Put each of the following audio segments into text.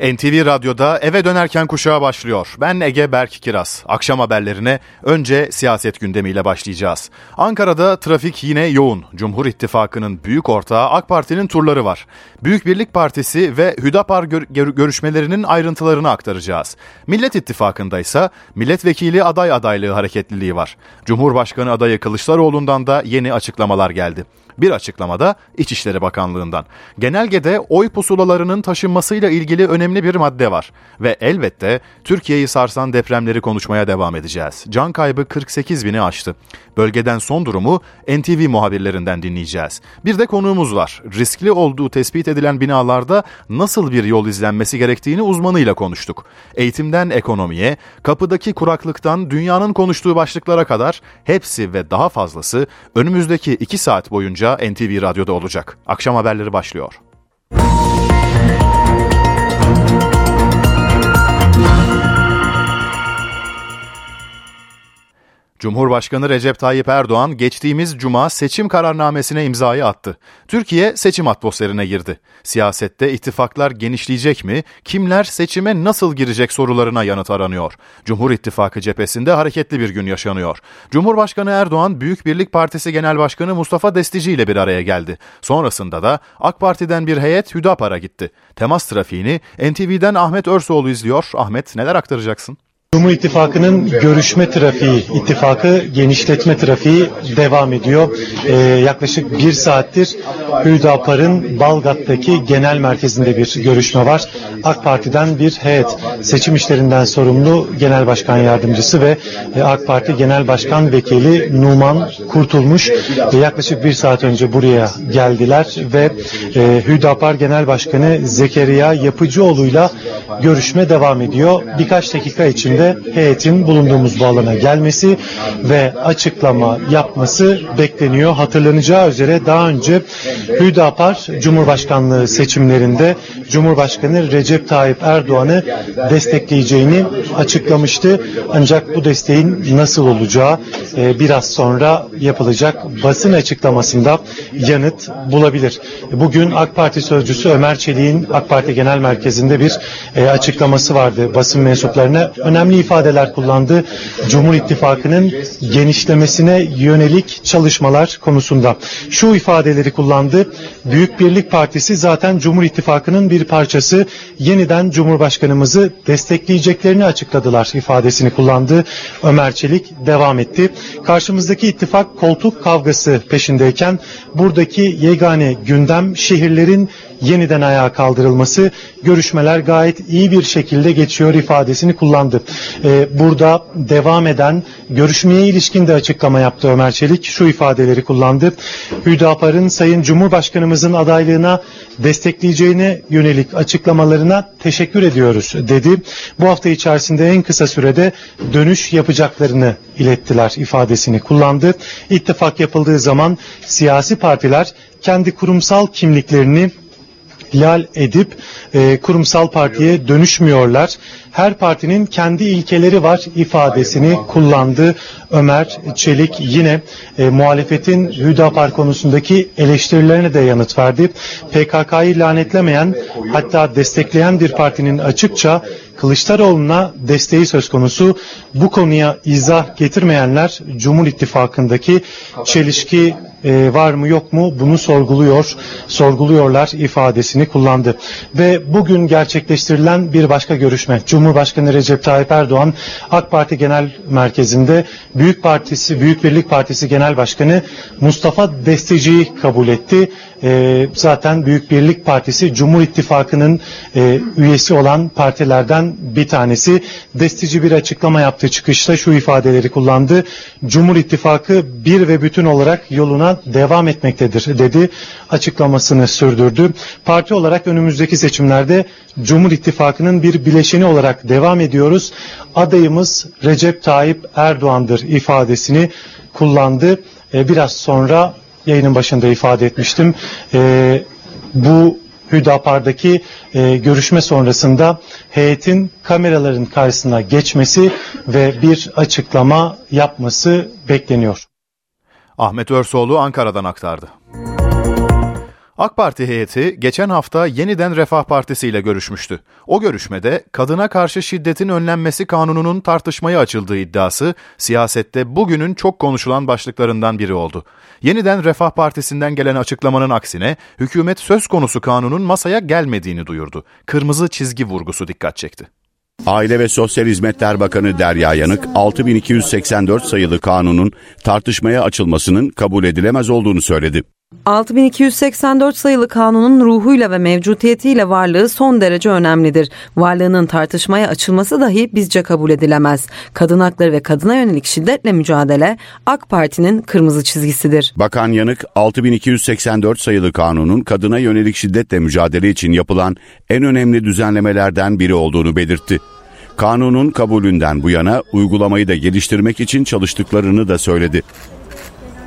NTV Radyo'da eve dönerken kuşağa başlıyor. Ben Ege Berk Kiraz. Akşam haberlerine önce siyaset gündemiyle başlayacağız. Ankara'da trafik yine yoğun. Cumhur İttifakı'nın büyük ortağı AK Parti'nin turları var. Büyük Birlik Partisi ve Hüdapar gör- görüşmelerinin ayrıntılarını aktaracağız. Millet İttifakı'nda ise milletvekili aday adaylığı hareketliliği var. Cumhurbaşkanı adayı Kılıçdaroğlu'ndan da yeni açıklamalar geldi. Bir açıklamada İçişleri Bakanlığı'ndan. Genelgede oy pusulalarının taşınmasıyla ilgili önemli bir madde var. Ve elbette Türkiye'yi sarsan depremleri konuşmaya devam edeceğiz. Can kaybı 48 bini aştı. Bölgeden son durumu NTV muhabirlerinden dinleyeceğiz. Bir de konuğumuz var. Riskli olduğu tespit edilen binalarda nasıl bir yol izlenmesi gerektiğini uzmanıyla konuştuk. Eğitimden ekonomiye, kapıdaki kuraklıktan dünyanın konuştuğu başlıklara kadar hepsi ve daha fazlası önümüzdeki 2 saat boyunca NTV Radyo'da olacak. Akşam haberleri başlıyor. Cumhurbaşkanı Recep Tayyip Erdoğan geçtiğimiz cuma seçim kararnamesine imzayı attı. Türkiye seçim atmosferine girdi. Siyasette ittifaklar genişleyecek mi? Kimler seçime nasıl girecek sorularına yanıt aranıyor. Cumhur İttifakı cephesinde hareketli bir gün yaşanıyor. Cumhurbaşkanı Erdoğan Büyük Birlik Partisi Genel Başkanı Mustafa Destici ile bir araya geldi. Sonrasında da AK Parti'den bir heyet Hüdapar'a gitti. Temas trafiğini NTV'den Ahmet Örsoğlu izliyor. Ahmet neler aktaracaksın? Cumhur İttifakı'nın görüşme trafiği, ittifakı genişletme trafiği devam ediyor. Ee, yaklaşık bir saattir Hüdapar'ın Balgat'taki genel merkezinde bir görüşme var. AK Parti'den bir heyet, seçim işlerinden sorumlu Genel Başkan Yardımcısı ve e, AK Parti Genel Başkan Vekili Numan Kurtulmuş e, yaklaşık bir saat önce buraya geldiler ve e, Hüdapar Genel Başkanı Zekeriya Yapıcıoğlu'yla görüşme devam ediyor. Birkaç dakika içinde heyetin bulunduğumuz bu alana gelmesi ve açıklama yapması bekleniyor. Hatırlanacağı üzere daha önce Hüdapar Cumhurbaşkanlığı seçimlerinde Cumhurbaşkanı Recep Tayyip Erdoğan'ı destekleyeceğini açıklamıştı. Ancak bu desteğin nasıl olacağı e, biraz sonra yapılacak basın açıklamasında yanıt bulabilir. Bugün AK Parti sözcüsü Ömer Çelik'in AK Parti Genel Merkezi'nde bir e, açıklaması vardı basın mensuplarına. Önemli ifadeler kullandı. Cumhur İttifakı'nın genişlemesine yönelik çalışmalar konusunda. Şu ifadeleri kullandı. Büyük Birlik Partisi zaten Cumhur İttifakı'nın bir parçası. Yeniden Cumhurbaşkanımızı destekleyeceklerini açıkladılar ifadesini kullandı. Ömer Çelik devam etti. Karşımızdaki ittifak koltuk kavgası peşindeyken buradaki yegane gündem şehirlerin yeniden ayağa kaldırılması görüşmeler gayet iyi bir şekilde geçiyor ifadesini kullandı. Ee, burada devam eden görüşmeye ilişkin de açıklama yaptı Ömer Çelik. Şu ifadeleri kullandı. Hüdapar'ın Sayın Cumhurbaşkanımızın adaylığına destekleyeceğine yönelik açıklamalarına teşekkür ediyoruz dedi. Bu hafta içerisinde en kısa sürede dönüş yapacaklarını ilettiler ifadesini kullandı. İttifak yapıldığı zaman siyasi partiler kendi kurumsal kimliklerini ihlal edip e, kurumsal partiye dönüşmüyorlar. Her partinin kendi ilkeleri var ifadesini kullandı Ömer Çelik. Yine e, muhalefetin Hüdapar konusundaki eleştirilerine de yanıt verdi. PKK'yı lanetlemeyen hatta destekleyen bir partinin açıkça Kılıçdaroğlu'na desteği söz konusu. Bu konuya izah getirmeyenler Cumhur İttifakı'ndaki çelişki e, var mı yok mu bunu sorguluyor, sorguluyorlar ifadesini kullandı. Ve bugün gerçekleştirilen bir başka görüşme. Cumhurbaşkanı Recep Tayyip Erdoğan AK Parti Genel Merkezi'nde Büyük Partisi, Büyük Birlik Partisi Genel Başkanı Mustafa Desteci'yi kabul etti. E, zaten Büyük Birlik Partisi Cumhur İttifakı'nın e, üyesi olan partilerden bir tanesi. Destici bir açıklama yaptı çıkışta şu ifadeleri kullandı. Cumhur İttifakı bir ve bütün olarak yoluna devam etmektedir dedi. Açıklamasını sürdürdü. Parti olarak önümüzdeki seçimlerde Cumhur İttifakı'nın bir bileşeni olarak devam ediyoruz. Adayımız Recep Tayyip Erdoğan'dır ifadesini kullandı. E, biraz sonra yayının başında ifade etmiştim. E, bu Hüdapar'daki e, görüşme sonrasında heyetin kameraların karşısına geçmesi ve bir açıklama yapması bekleniyor. Ahmet Örsoğlu Ankara'dan aktardı. AK Parti heyeti geçen hafta yeniden Refah Partisi ile görüşmüştü. O görüşmede kadına karşı şiddetin önlenmesi kanununun tartışmaya açıldığı iddiası siyasette bugünün çok konuşulan başlıklarından biri oldu. Yeniden Refah Partisi'nden gelen açıklamanın aksine hükümet söz konusu kanunun masaya gelmediğini duyurdu. Kırmızı çizgi vurgusu dikkat çekti. Aile ve Sosyal Hizmetler Bakanı Derya Yanık, 6284 sayılı kanunun tartışmaya açılmasının kabul edilemez olduğunu söyledi. 6284 sayılı kanunun ruhuyla ve mevcutiyetiyle varlığı son derece önemlidir. Varlığının tartışmaya açılması dahi bizce kabul edilemez. Kadın hakları ve kadına yönelik şiddetle mücadele AK Parti'nin kırmızı çizgisidir. Bakan Yanık 6284 sayılı kanunun kadına yönelik şiddetle mücadele için yapılan en önemli düzenlemelerden biri olduğunu belirtti. Kanunun kabulünden bu yana uygulamayı da geliştirmek için çalıştıklarını da söyledi.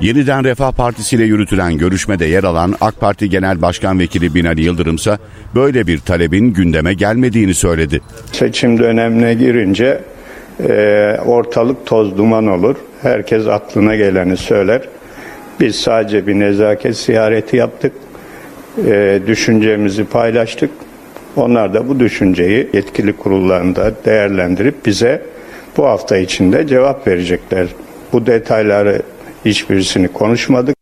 Yeniden Refah Partisi ile yürütülen görüşmede yer alan AK Parti Genel Başkan Vekili Binali Yıldırım ise böyle bir talebin gündeme gelmediğini söyledi. Seçim dönemine girince e, ortalık toz duman olur. Herkes aklına geleni söyler. Biz sadece bir nezaket ziyareti yaptık. E, düşüncemizi paylaştık. Onlar da bu düşünceyi yetkili kurullarında değerlendirip bize bu hafta içinde cevap verecekler. Bu detayları hiçbirisini konuşmadık.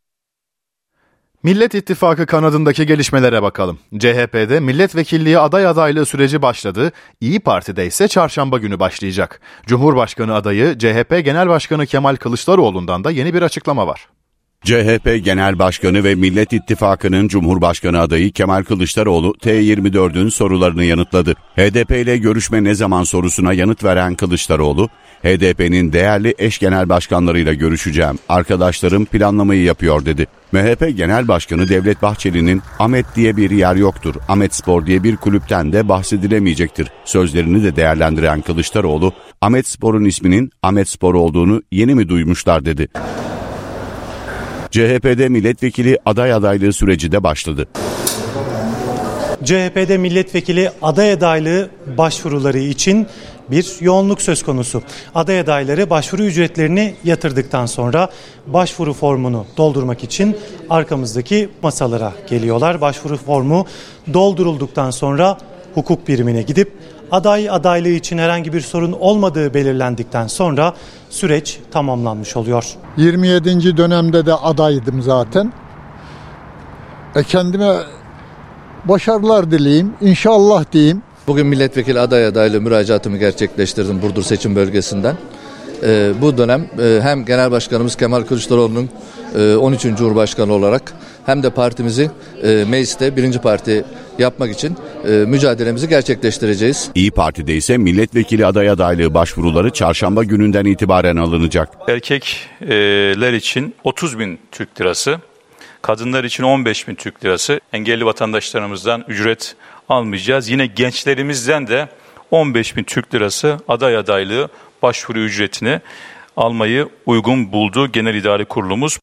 Millet İttifakı kanadındaki gelişmelere bakalım. CHP'de milletvekilliği aday adaylığı süreci başladı. İyi Parti'de ise çarşamba günü başlayacak. Cumhurbaşkanı adayı CHP Genel Başkanı Kemal Kılıçdaroğlu'ndan da yeni bir açıklama var. CHP Genel Başkanı ve Millet İttifakı'nın Cumhurbaşkanı adayı Kemal Kılıçdaroğlu T24'ün sorularını yanıtladı. HDP ile görüşme ne zaman sorusuna yanıt veren Kılıçdaroğlu, HDP'nin değerli eş genel başkanlarıyla görüşeceğim. Arkadaşlarım planlamayı yapıyor dedi. MHP Genel Başkanı Devlet Bahçeli'nin Ahmet diye bir yer yoktur. Ahmet Spor diye bir kulüpten de bahsedilemeyecektir. Sözlerini de değerlendiren Kılıçdaroğlu, Ahmet Spor'un isminin Ahmet Spor olduğunu yeni mi duymuşlar dedi. CHP'de milletvekili aday adaylığı süreci de başladı. CHP'de milletvekili aday adaylığı başvuruları için bir yoğunluk söz konusu. Aday adayları başvuru ücretlerini yatırdıktan sonra başvuru formunu doldurmak için arkamızdaki masalara geliyorlar. Başvuru formu doldurulduktan sonra hukuk birimine gidip aday adaylığı için herhangi bir sorun olmadığı belirlendikten sonra süreç tamamlanmış oluyor. 27. dönemde de adaydım zaten. E kendime başarılar dileyim, inşallah diyeyim. Bugün milletvekili aday adaylığı müracaatımı gerçekleştirdim Burdur seçim bölgesinden. Ee, bu dönem e, hem Genel Başkanımız Kemal Kılıçdaroğlu'nun e, 13. Cumhurbaşkanı olarak hem de partimizi e, mecliste birinci parti yapmak için e, mücadelemizi gerçekleştireceğiz. İyi Parti'de ise milletvekili aday adaylığı başvuruları çarşamba gününden itibaren alınacak. Erkekler için 30 bin Türk lirası, kadınlar için 15 bin Türk lirası, engelli vatandaşlarımızdan ücret almayacağız. Yine gençlerimizden de 15 bin Türk lirası aday adaylığı başvuru ücretini almayı uygun buldu Genel İdare Kurulumuz.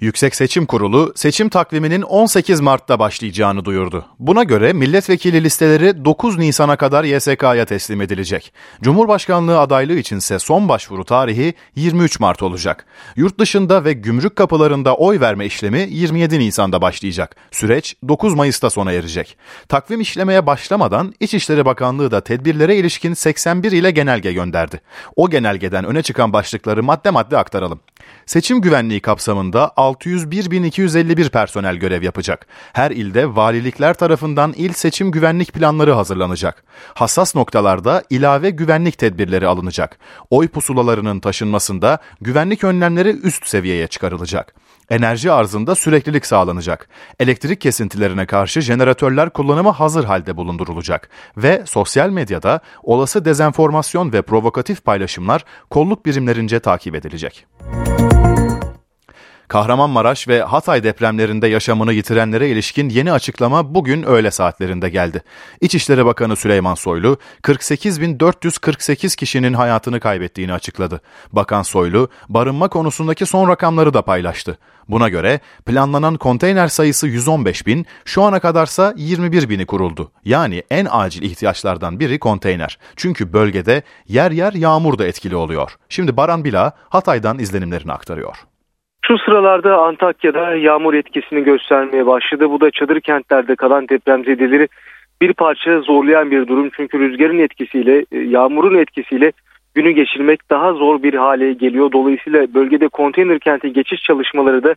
Yüksek Seçim Kurulu seçim takviminin 18 Mart'ta başlayacağını duyurdu. Buna göre milletvekili listeleri 9 Nisan'a kadar YSK'ya teslim edilecek. Cumhurbaşkanlığı adaylığı içinse son başvuru tarihi 23 Mart olacak. Yurt dışında ve gümrük kapılarında oy verme işlemi 27 Nisan'da başlayacak. Süreç 9 Mayıs'ta sona erecek. Takvim işlemeye başlamadan İçişleri Bakanlığı da tedbirlere ilişkin 81 ile genelge gönderdi. O genelgeden öne çıkan başlıkları madde madde aktaralım. Seçim güvenliği kapsamında 601.251 personel görev yapacak. Her ilde valilikler tarafından il seçim güvenlik planları hazırlanacak. Hassas noktalarda ilave güvenlik tedbirleri alınacak. Oy pusulalarının taşınmasında güvenlik önlemleri üst seviyeye çıkarılacak. Enerji arzında süreklilik sağlanacak. Elektrik kesintilerine karşı jeneratörler kullanımı hazır halde bulundurulacak ve sosyal medyada olası dezenformasyon ve provokatif paylaşımlar kolluk birimlerince takip edilecek. Kahramanmaraş ve Hatay depremlerinde yaşamını yitirenlere ilişkin yeni açıklama bugün öğle saatlerinde geldi. İçişleri Bakanı Süleyman Soylu, 48.448 kişinin hayatını kaybettiğini açıkladı. Bakan Soylu, barınma konusundaki son rakamları da paylaştı. Buna göre planlanan konteyner sayısı 115 bin, şu ana kadarsa 21 bini kuruldu. Yani en acil ihtiyaçlardan biri konteyner. Çünkü bölgede yer yer yağmur da etkili oluyor. Şimdi Baran Bila Hatay'dan izlenimlerini aktarıyor. Şu sıralarda Antakya'da yağmur etkisini göstermeye başladı. Bu da çadır kentlerde kalan depremzedeleri bir parça zorlayan bir durum. Çünkü rüzgarın etkisiyle, e, yağmurun etkisiyle günü geçirmek daha zor bir hale geliyor. Dolayısıyla bölgede konteyner kenti geçiş çalışmaları da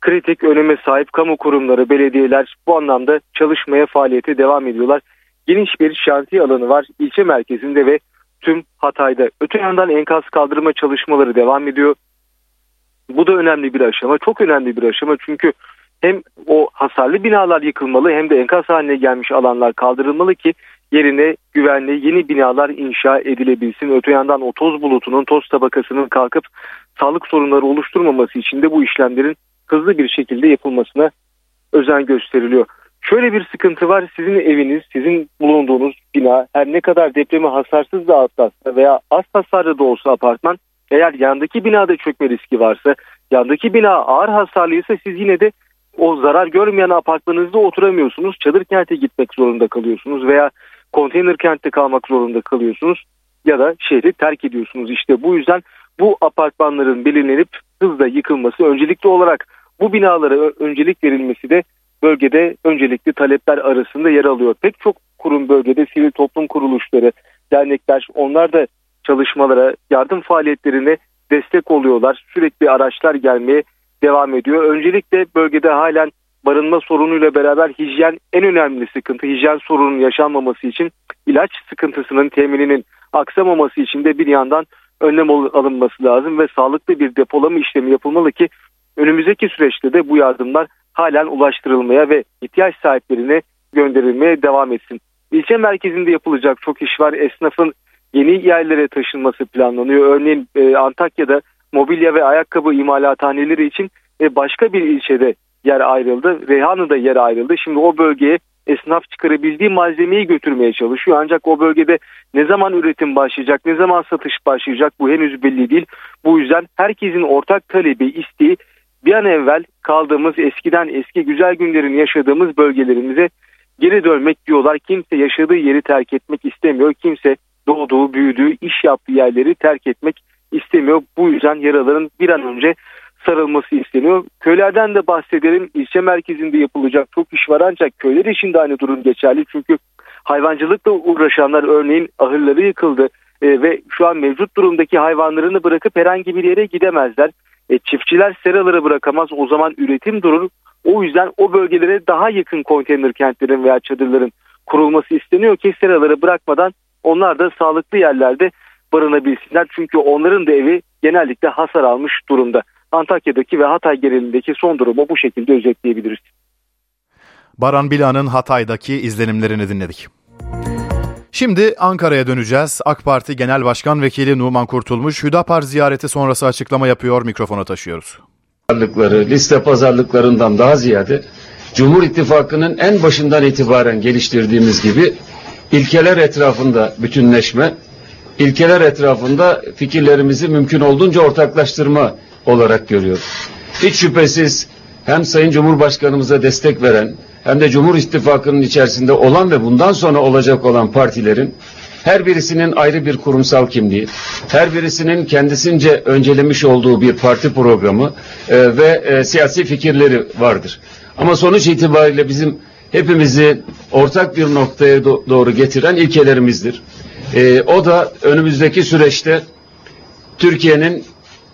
kritik öneme sahip kamu kurumları, belediyeler bu anlamda çalışmaya faaliyete devam ediyorlar. Geniş bir şantiye alanı var ilçe merkezinde ve tüm Hatay'da. Öte yandan enkaz kaldırma çalışmaları devam ediyor. Bu da önemli bir aşama. Çok önemli bir aşama çünkü hem o hasarlı binalar yıkılmalı hem de enkaz haline gelmiş alanlar kaldırılmalı ki yerine güvenli yeni binalar inşa edilebilsin. Öte yandan o toz bulutunun, toz tabakasının kalkıp sağlık sorunları oluşturmaması için de bu işlemlerin hızlı bir şekilde yapılmasına özen gösteriliyor. Şöyle bir sıkıntı var. Sizin eviniz, sizin bulunduğunuz bina her ne kadar depremi hasarsız da atlatsa veya az hasarlı da olsa apartman eğer yandaki binada çökme riski varsa, yandaki bina ağır hasarlıysa siz yine de o zarar görmeyen apartmanınızda oturamıyorsunuz. Çadır kente gitmek zorunda kalıyorsunuz veya konteyner kentte kalmak zorunda kalıyorsunuz ya da şehri terk ediyorsunuz. İşte bu yüzden bu apartmanların belirlenip hızla yıkılması öncelikli olarak bu binalara öncelik verilmesi de bölgede öncelikli talepler arasında yer alıyor. Pek çok kurum bölgede sivil toplum kuruluşları, dernekler onlar da çalışmalara, yardım faaliyetlerine destek oluyorlar. Sürekli araçlar gelmeye devam ediyor. Öncelikle bölgede halen barınma sorunuyla beraber hijyen en önemli sıkıntı. Hijyen sorunun yaşanmaması için ilaç sıkıntısının temininin aksamaması için de bir yandan önlem alınması lazım ve sağlıklı bir depolama işlemi yapılmalı ki önümüzdeki süreçte de bu yardımlar halen ulaştırılmaya ve ihtiyaç sahiplerine gönderilmeye devam etsin. İlçe merkezinde yapılacak çok iş var. Esnafın yeni yerlere taşınması planlanıyor. Örneğin e, Antakya'da mobilya ve ayakkabı imalathaneleri için e, başka bir ilçede yer ayrıldı. Reyhanlı'da yer ayrıldı. Şimdi o bölgeye esnaf çıkarabildiği malzemeyi götürmeye çalışıyor. Ancak o bölgede ne zaman üretim başlayacak, ne zaman satış başlayacak bu henüz belli değil. Bu yüzden herkesin ortak talebi, isteği bir an evvel kaldığımız eskiden eski güzel günlerin yaşadığımız bölgelerimize geri dönmek diyorlar. Kimse yaşadığı yeri terk etmek istemiyor. Kimse doğduğu, büyüdüğü, iş yaptığı yerleri terk etmek istemiyor. Bu yüzden yaraların bir an önce sarılması isteniyor. Köylerden de bahsedelim. İlçe merkezinde yapılacak çok iş var ancak köyler için de aynı durum geçerli. Çünkü hayvancılıkla uğraşanlar örneğin ahırları yıkıldı e, ve şu an mevcut durumdaki hayvanlarını bırakıp herhangi bir yere gidemezler. E, çiftçiler seraları bırakamaz o zaman üretim durur. O yüzden o bölgelere daha yakın konteyner kentlerin veya çadırların kurulması isteniyor ki seraları bırakmadan onlar da sağlıklı yerlerde barınabilsinler. Çünkü onların da evi genellikle hasar almış durumda. Antakya'daki ve Hatay genelindeki son durumu bu şekilde özetleyebiliriz. Baran Bila'nın Hatay'daki izlenimlerini dinledik. Şimdi Ankara'ya döneceğiz. AK Parti Genel Başkan Vekili Numan Kurtulmuş Hüdapar ziyareti sonrası açıklama yapıyor. Mikrofona taşıyoruz. Pazarlıkları, liste pazarlıklarından daha ziyade Cumhur İttifakı'nın en başından itibaren geliştirdiğimiz gibi ilkeler etrafında bütünleşme, ilkeler etrafında fikirlerimizi mümkün olduğunca ortaklaştırma olarak görüyor. Hiç şüphesiz hem Sayın Cumhurbaşkanımıza destek veren hem de Cumhur İttifakı'nın içerisinde olan ve bundan sonra olacak olan partilerin her birisinin ayrı bir kurumsal kimliği, her birisinin kendisince öncelemiş olduğu bir parti programı e, ve e, siyasi fikirleri vardır. Ama sonuç itibariyle bizim hepimizi ortak bir noktaya do doğru getiren ilkelerimizdir. E, o da önümüzdeki süreçte Türkiye'nin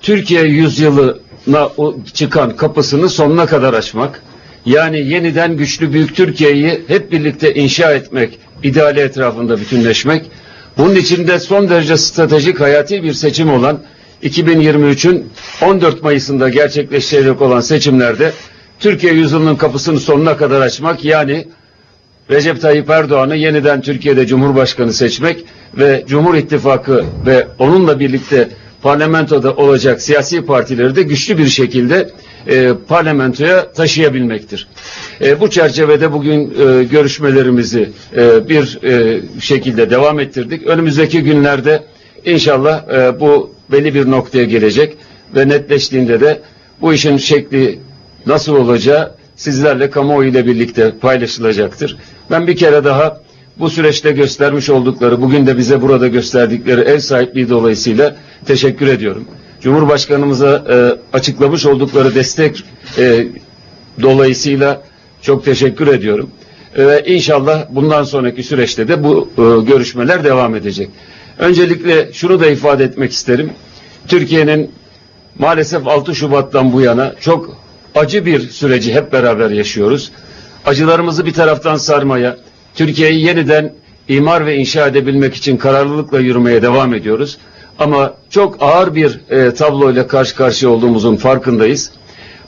Türkiye yüzyılına çıkan kapısını sonuna kadar açmak, yani yeniden güçlü büyük Türkiye'yi hep birlikte inşa etmek, ideali etrafında bütünleşmek, bunun içinde son derece stratejik hayati bir seçim olan 2023'ün 14 Mayıs'ında gerçekleşecek olan seçimlerde Türkiye yüzyılının kapısını sonuna kadar açmak yani Recep Tayyip Erdoğan'ı yeniden Türkiye'de Cumhurbaşkanı seçmek ve Cumhur İttifakı ve onunla birlikte parlamentoda olacak siyasi partileri de güçlü bir şekilde e, parlamentoya taşıyabilmektir. E, bu çerçevede bugün e, görüşmelerimizi e, bir e, şekilde devam ettirdik. Önümüzdeki günlerde inşallah e, bu belli bir noktaya gelecek ve netleştiğinde de bu işin şekli nasıl olacağı sizlerle kamuoyu ile birlikte paylaşılacaktır. Ben bir kere daha bu süreçte göstermiş oldukları, bugün de bize burada gösterdikleri ev sahipliği dolayısıyla teşekkür ediyorum. Cumhurbaşkanımıza e, açıklamış oldukları destek e, dolayısıyla çok teşekkür ediyorum. Ve inşallah bundan sonraki süreçte de bu e, görüşmeler devam edecek. Öncelikle şunu da ifade etmek isterim. Türkiye'nin maalesef 6 Şubat'tan bu yana çok acı bir süreci hep beraber yaşıyoruz. Acılarımızı bir taraftan sarmaya, Türkiye'yi yeniden imar ve inşa edebilmek için kararlılıkla yürümeye devam ediyoruz. Ama çok ağır bir e, tabloyla karşı karşıya olduğumuzun farkındayız.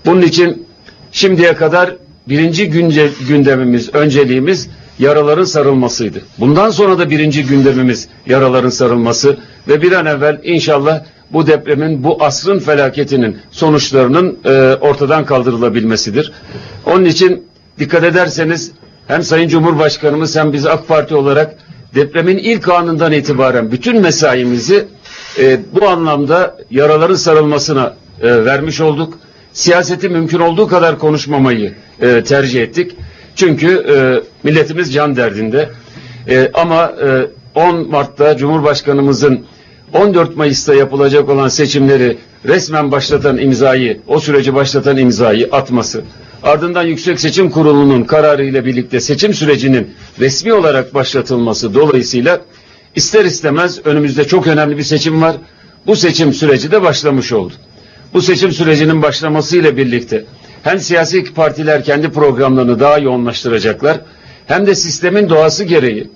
Bunun için şimdiye kadar birinci günce, gündemimiz, önceliğimiz yaraların sarılmasıydı. Bundan sonra da birinci gündemimiz yaraların sarılması ve bir an evvel inşallah bu depremin, bu asrın felaketinin sonuçlarının e, ortadan kaldırılabilmesidir. Onun için dikkat ederseniz hem Sayın Cumhurbaşkanımız hem biz AK Parti olarak depremin ilk anından itibaren bütün mesaimizi e, bu anlamda yaraların sarılmasına e, vermiş olduk. Siyaseti mümkün olduğu kadar konuşmamayı e, tercih ettik. Çünkü e, milletimiz can derdinde. E, ama e, 10 Mart'ta Cumhurbaşkanımızın 14 Mayıs'ta yapılacak olan seçimleri resmen başlatan imzayı, o süreci başlatan imzayı atması, ardından Yüksek Seçim Kurulu'nun kararı ile birlikte seçim sürecinin resmi olarak başlatılması dolayısıyla ister istemez önümüzde çok önemli bir seçim var. Bu seçim süreci de başlamış oldu. Bu seçim sürecinin başlamasıyla birlikte hem siyasi partiler kendi programlarını daha yoğunlaştıracaklar hem de sistemin doğası gereği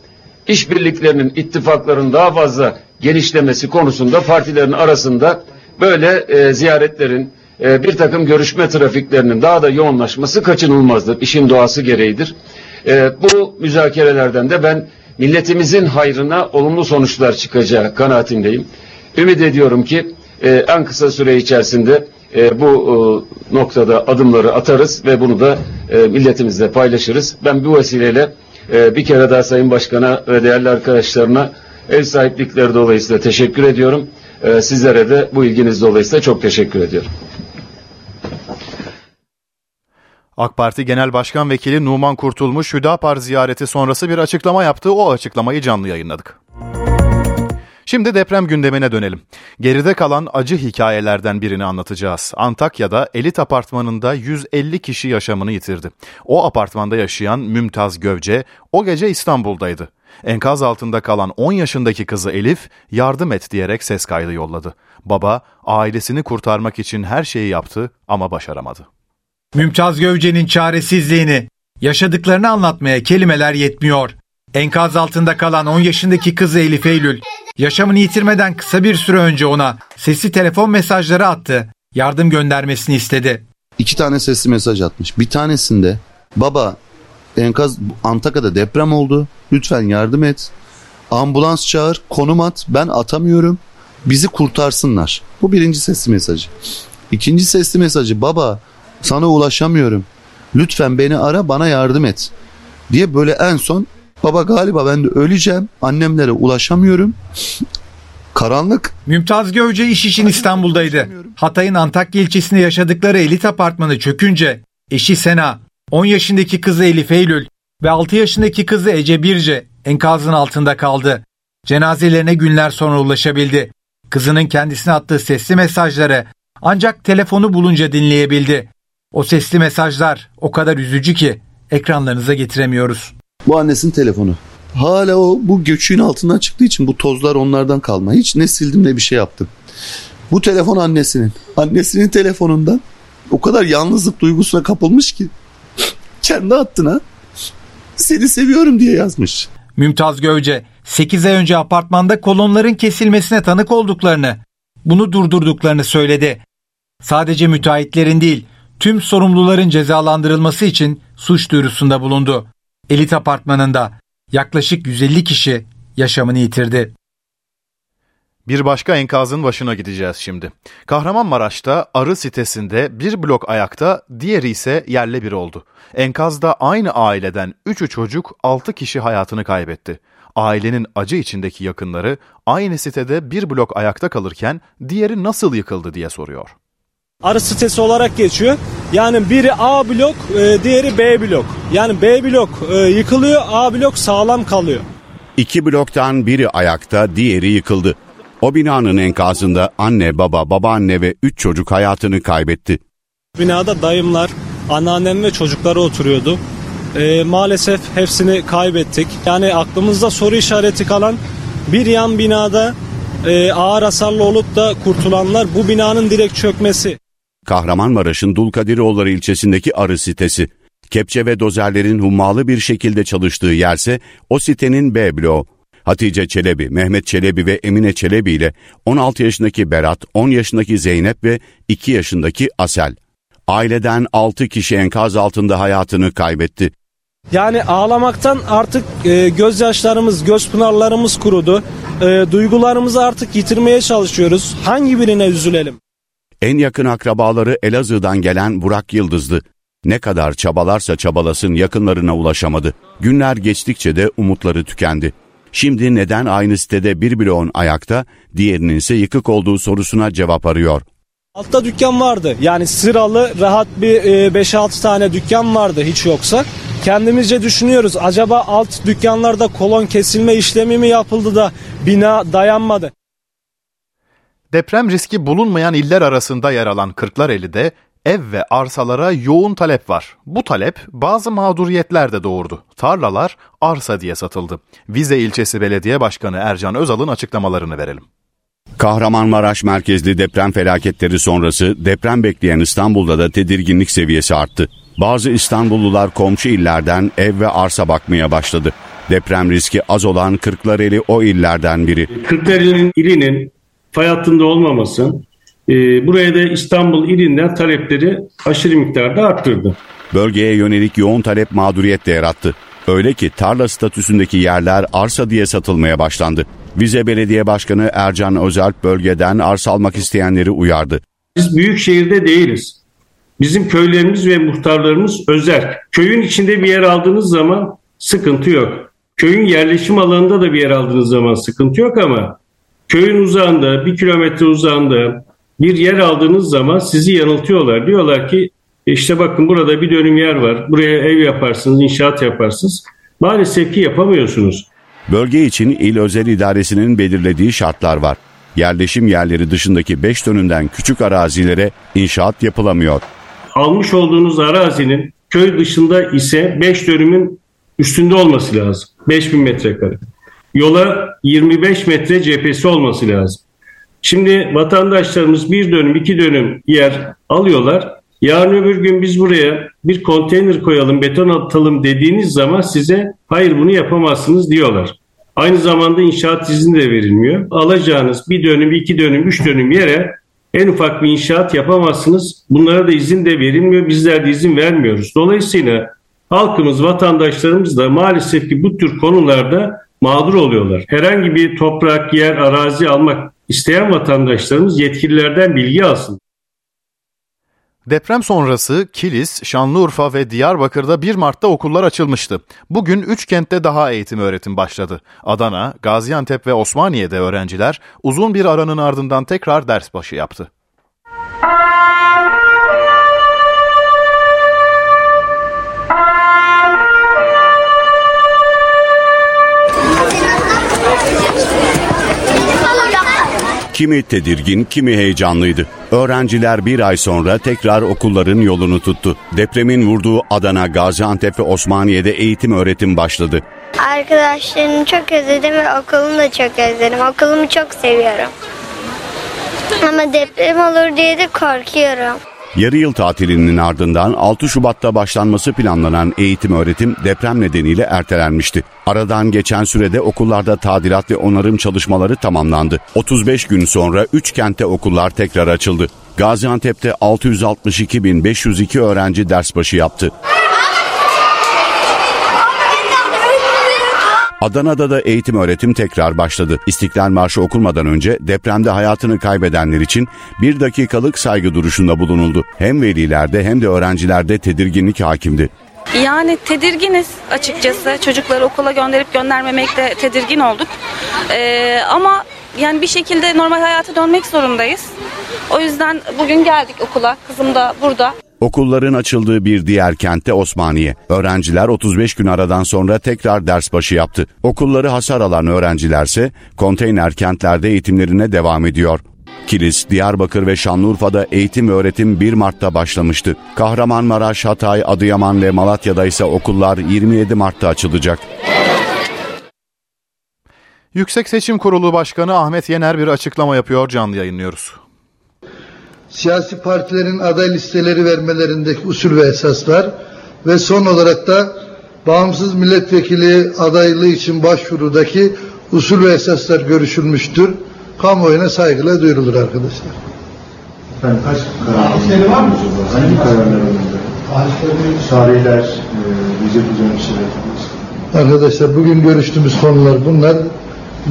işbirliklerinin, ittifakların daha fazla genişlemesi konusunda partilerin arasında böyle e, ziyaretlerin, e, bir takım görüşme trafiklerinin daha da yoğunlaşması kaçınılmazdır. İşin doğası gereğidir. E, bu müzakerelerden de ben milletimizin hayrına olumlu sonuçlar çıkacağı kanaatindeyim. Ümit ediyorum ki e, en kısa süre içerisinde e, bu e, noktada adımları atarız ve bunu da e, milletimizle paylaşırız. Ben bu vesileyle e, bir kere daha Sayın Başkan'a ve değerli arkadaşlarına ev sahiplikleri dolayısıyla teşekkür ediyorum. E, sizlere de bu ilginiz dolayısıyla çok teşekkür ediyorum. AK Parti Genel Başkan Vekili Numan Kurtulmuş Hüdapar ziyareti sonrası bir açıklama yaptı. O açıklamayı canlı yayınladık. Şimdi deprem gündemine dönelim. Geride kalan acı hikayelerden birini anlatacağız. Antakya'da elit apartmanında 150 kişi yaşamını yitirdi. O apartmanda yaşayan Mümtaz Gövce o gece İstanbul'daydı. Enkaz altında kalan 10 yaşındaki kızı Elif yardım et diyerek ses kaydı yolladı. Baba ailesini kurtarmak için her şeyi yaptı ama başaramadı. Mümtaz Gövce'nin çaresizliğini, yaşadıklarını anlatmaya kelimeler yetmiyor. Enkaz altında kalan 10 yaşındaki kızı Elif Eylül, yaşamını yitirmeden kısa bir süre önce ona sesli telefon mesajları attı. Yardım göndermesini istedi. İki tane sesli mesaj atmış. Bir tanesinde baba enkaz Antakya'da deprem oldu. Lütfen yardım et. Ambulans çağır, konum at. Ben atamıyorum. Bizi kurtarsınlar. Bu birinci sesli mesajı. İkinci sesli mesajı baba sana ulaşamıyorum. Lütfen beni ara bana yardım et. Diye böyle en son baba galiba ben de öleceğim. Annemlere ulaşamıyorum. Karanlık. Mümtaz Gövce iş için İstanbul'daydı. Hatay'ın Antakya ilçesinde yaşadıkları elit apartmanı çökünce eşi Sena, 10 yaşındaki kızı Elif Eylül ve 6 yaşındaki kızı Ece Birce enkazın altında kaldı. Cenazelerine günler sonra ulaşabildi. Kızının kendisine attığı sesli mesajları ancak telefonu bulunca dinleyebildi. O sesli mesajlar o kadar üzücü ki ekranlarınıza getiremiyoruz. Bu annesinin telefonu. Hala o bu göçüğün altından çıktığı için bu tozlar onlardan kalma. Hiç ne sildim ne bir şey yaptım. Bu telefon annesinin. Annesinin telefonundan o kadar yalnızlık duygusuna kapılmış ki kendi attığına seni seviyorum diye yazmış. Mümtaz Gövce 8 ay önce apartmanda kolonların kesilmesine tanık olduklarını, bunu durdurduklarını söyledi. Sadece müteahhitlerin değil, tüm sorumluların cezalandırılması için suç duyurusunda bulundu. Elit apartmanında yaklaşık 150 kişi yaşamını yitirdi. Bir başka enkazın başına gideceğiz şimdi. Kahramanmaraş'ta Arı sitesinde bir blok ayakta, diğeri ise yerle bir oldu. Enkazda aynı aileden 3'ü çocuk 6 kişi hayatını kaybetti. Ailenin acı içindeki yakınları aynı sitede bir blok ayakta kalırken diğeri nasıl yıkıldı diye soruyor. Arı sitesi olarak geçiyor. Yani biri A blok, e, diğeri B blok. Yani B blok e, yıkılıyor, A blok sağlam kalıyor. İki bloktan biri ayakta, diğeri yıkıldı. O binanın enkazında anne, baba, babaanne ve 3 çocuk hayatını kaybetti. Binada dayımlar, anneannem ve çocukları oturuyordu. Ee, maalesef hepsini kaybettik. Yani aklımızda soru işareti kalan bir yan binada e, ağır hasarlı olup da kurtulanlar bu binanın direkt çökmesi. Kahramanmaraş'ın Dulkadiroğulları ilçesindeki arı sitesi. Kepçe ve dozerlerin hummalı bir şekilde çalıştığı yerse o sitenin B bloğu. Hatice Çelebi, Mehmet Çelebi ve Emine Çelebi ile 16 yaşındaki Berat, 10 yaşındaki Zeynep ve 2 yaşındaki Asel. Aileden 6 kişi enkaz altında hayatını kaybetti. Yani ağlamaktan artık e, gözyaşlarımız, göz pınarlarımız kurudu. E, duygularımızı artık yitirmeye çalışıyoruz. Hangi birine üzülelim? En yakın akrabaları Elazığ'dan gelen Burak Yıldız'dı. Ne kadar çabalarsa çabalasın yakınlarına ulaşamadı. Günler geçtikçe de umutları tükendi. Şimdi neden aynı sitede bir bloğun ayakta, diğerinin ise yıkık olduğu sorusuna cevap arıyor. Altta dükkan vardı. Yani sıralı rahat bir e, 5-6 tane dükkan vardı hiç yoksa. Kendimizce düşünüyoruz. Acaba alt dükkanlarda kolon kesilme işlemi mi yapıldı da bina dayanmadı? Deprem riski bulunmayan iller arasında yer alan Kırklareli'de ev ve arsalara yoğun talep var. Bu talep bazı mağduriyetler de doğurdu. Tarlalar arsa diye satıldı. Vize ilçesi belediye başkanı Ercan Özal'ın açıklamalarını verelim. Kahramanmaraş merkezli deprem felaketleri sonrası deprem bekleyen İstanbul'da da tedirginlik seviyesi arttı. Bazı İstanbullular komşu illerden ev ve arsa bakmaya başladı. Deprem riski az olan Kırklareli o illerden biri. Kırklareli'nin ilinin fay hattında olmaması e, buraya da İstanbul ilinden talepleri aşırı miktarda arttırdı. Bölgeye yönelik yoğun talep mağduriyet de yarattı. Öyle ki tarla statüsündeki yerler arsa diye satılmaya başlandı. Vize Belediye Başkanı Ercan Özalp bölgeden arsa almak isteyenleri uyardı. Biz büyük şehirde değiliz. Bizim köylerimiz ve muhtarlarımız özel. Köyün içinde bir yer aldığınız zaman sıkıntı yok. Köyün yerleşim alanında da bir yer aldığınız zaman sıkıntı yok ama köyün uzağında, bir kilometre uzağında bir yer aldığınız zaman sizi yanıltıyorlar. Diyorlar ki işte bakın burada bir dönüm yer var. Buraya ev yaparsınız, inşaat yaparsınız. Maalesef ki yapamıyorsunuz. Bölge için il özel idaresinin belirlediği şartlar var. Yerleşim yerleri dışındaki 5 dönümden küçük arazilere inşaat yapılamıyor. Almış olduğunuz arazinin köy dışında ise 5 dönümün üstünde olması lazım. 5000 metrekare. Yola 25 metre cephesi olması lazım. Şimdi vatandaşlarımız bir dönüm iki dönüm yer alıyorlar. Yarın öbür gün biz buraya bir konteyner koyalım, beton atalım dediğiniz zaman size hayır bunu yapamazsınız diyorlar. Aynı zamanda inşaat izni de verilmiyor. Alacağınız bir dönüm, iki dönüm, üç dönüm yere en ufak bir inşaat yapamazsınız. Bunlara da izin de verilmiyor. Bizler de izin vermiyoruz. Dolayısıyla halkımız, vatandaşlarımız da maalesef ki bu tür konularda mağdur oluyorlar. Herhangi bir toprak, yer, arazi almak isteyen vatandaşlarımız yetkililerden bilgi alsın. Deprem sonrası Kilis, Şanlıurfa ve Diyarbakır'da 1 Mart'ta okullar açılmıştı. Bugün 3 kentte daha eğitim öğretim başladı. Adana, Gaziantep ve Osmaniye'de öğrenciler uzun bir aranın ardından tekrar ders başı yaptı. Kimi tedirgin, kimi heyecanlıydı. Öğrenciler bir ay sonra tekrar okulların yolunu tuttu. Depremin vurduğu Adana, Gaziantep ve Osmaniye'de eğitim öğretim başladı. Arkadaşlarımı çok özledim ve okulumu da çok özledim. Okulumu çok seviyorum. Ama deprem olur diye de korkuyorum. Yarı yıl tatilinin ardından 6 Şubat'ta başlanması planlanan eğitim öğretim deprem nedeniyle ertelenmişti. Aradan geçen sürede okullarda tadilat ve onarım çalışmaları tamamlandı. 35 gün sonra 3 kentte okullar tekrar açıldı. Gaziantep'te 662.502 öğrenci ders başı yaptı. Adana'da da eğitim öğretim tekrar başladı. İstiklal Marşı okunmadan önce depremde hayatını kaybedenler için bir dakikalık saygı duruşunda bulunuldu. Hem velilerde hem de öğrencilerde tedirginlik hakimdi. Yani tedirginiz açıkçası. Çocukları okula gönderip göndermemekte tedirgin olduk. Ee, ama yani bir şekilde normal hayata dönmek zorundayız. O yüzden bugün geldik okula. Kızım da burada. Okulların açıldığı bir diğer kentte Osmaniye. Öğrenciler 35 gün aradan sonra tekrar ders başı yaptı. Okulları hasar alan öğrencilerse konteyner kentlerde eğitimlerine devam ediyor. Kilis, Diyarbakır ve Şanlıurfa'da eğitim öğretim 1 Mart'ta başlamıştı. Kahramanmaraş, Hatay, Adıyaman ve Malatya'da ise okullar 27 Mart'ta açılacak. Yüksek Seçim Kurulu Başkanı Ahmet Yener bir açıklama yapıyor canlı yayınlıyoruz. Siyasi partilerin aday listeleri vermelerindeki usul ve esaslar ve son olarak da bağımsız milletvekili adaylığı için başvurudaki usul ve esaslar görüşülmüştür. Kamuoyuna saygıyla duyurulur arkadaşlar. Efendim kaç karar var mı? Hangi kararlar alındı? Tarihler, e, vize düzenleştirme Arkadaşlar bugün görüştüğümüz konular bunlar.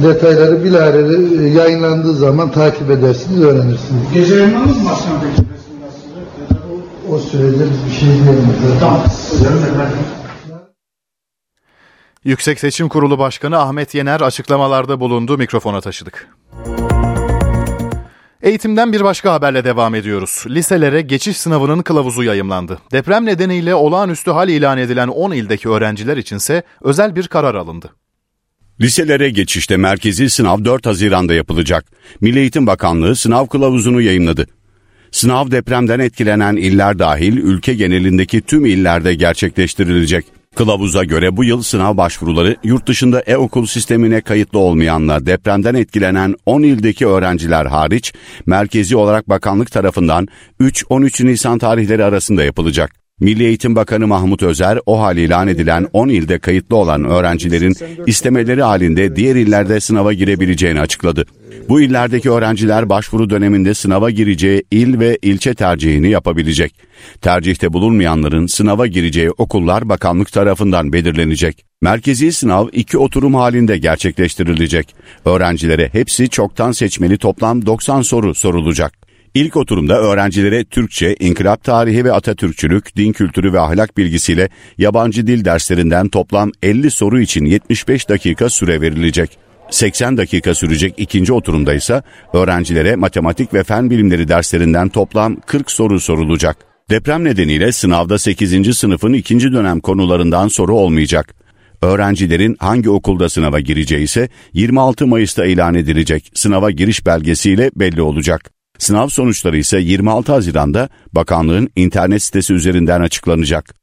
Detayları bilahare e, yayınlandığı zaman takip edersiniz, öğrenirsiniz. Gece yayınlanır mı başkan peki? O sürede biz bir şey diyemeyiz. Tamam. Yüksek Seçim Kurulu Başkanı Ahmet Yener açıklamalarda bulundu. Mikrofona taşıdık. Eğitimden bir başka haberle devam ediyoruz. Liselere geçiş sınavının kılavuzu yayımlandı. Deprem nedeniyle olağanüstü hal ilan edilen 10 ildeki öğrenciler içinse özel bir karar alındı. Liselere geçişte merkezi sınav 4 Haziran'da yapılacak. Milli Eğitim Bakanlığı sınav kılavuzunu yayımladı. Sınav depremden etkilenen iller dahil ülke genelindeki tüm illerde gerçekleştirilecek. Kılavuza göre bu yıl sınav başvuruları yurt dışında e-okul sistemine kayıtlı olmayanla depremden etkilenen 10 ildeki öğrenciler hariç merkezi olarak bakanlık tarafından 3-13 Nisan tarihleri arasında yapılacak. Milli Eğitim Bakanı Mahmut Özer, o hal ilan edilen 10 ilde kayıtlı olan öğrencilerin istemeleri halinde diğer illerde sınava girebileceğini açıkladı. Bu illerdeki öğrenciler başvuru döneminde sınava gireceği il ve ilçe tercihini yapabilecek. Tercihte bulunmayanların sınava gireceği okullar bakanlık tarafından belirlenecek. Merkezi sınav iki oturum halinde gerçekleştirilecek. Öğrencilere hepsi çoktan seçmeli toplam 90 soru sorulacak. İlk oturumda öğrencilere Türkçe, inkılap tarihi ve Atatürkçülük, din kültürü ve ahlak bilgisiyle yabancı dil derslerinden toplam 50 soru için 75 dakika süre verilecek. 80 dakika sürecek ikinci oturumda ise öğrencilere matematik ve fen bilimleri derslerinden toplam 40 soru sorulacak. Deprem nedeniyle sınavda 8. sınıfın ikinci dönem konularından soru olmayacak. Öğrencilerin hangi okulda sınava gireceği ise 26 Mayıs'ta ilan edilecek sınava giriş belgesiyle belli olacak. Sınav sonuçları ise 26 Haziran'da bakanlığın internet sitesi üzerinden açıklanacak.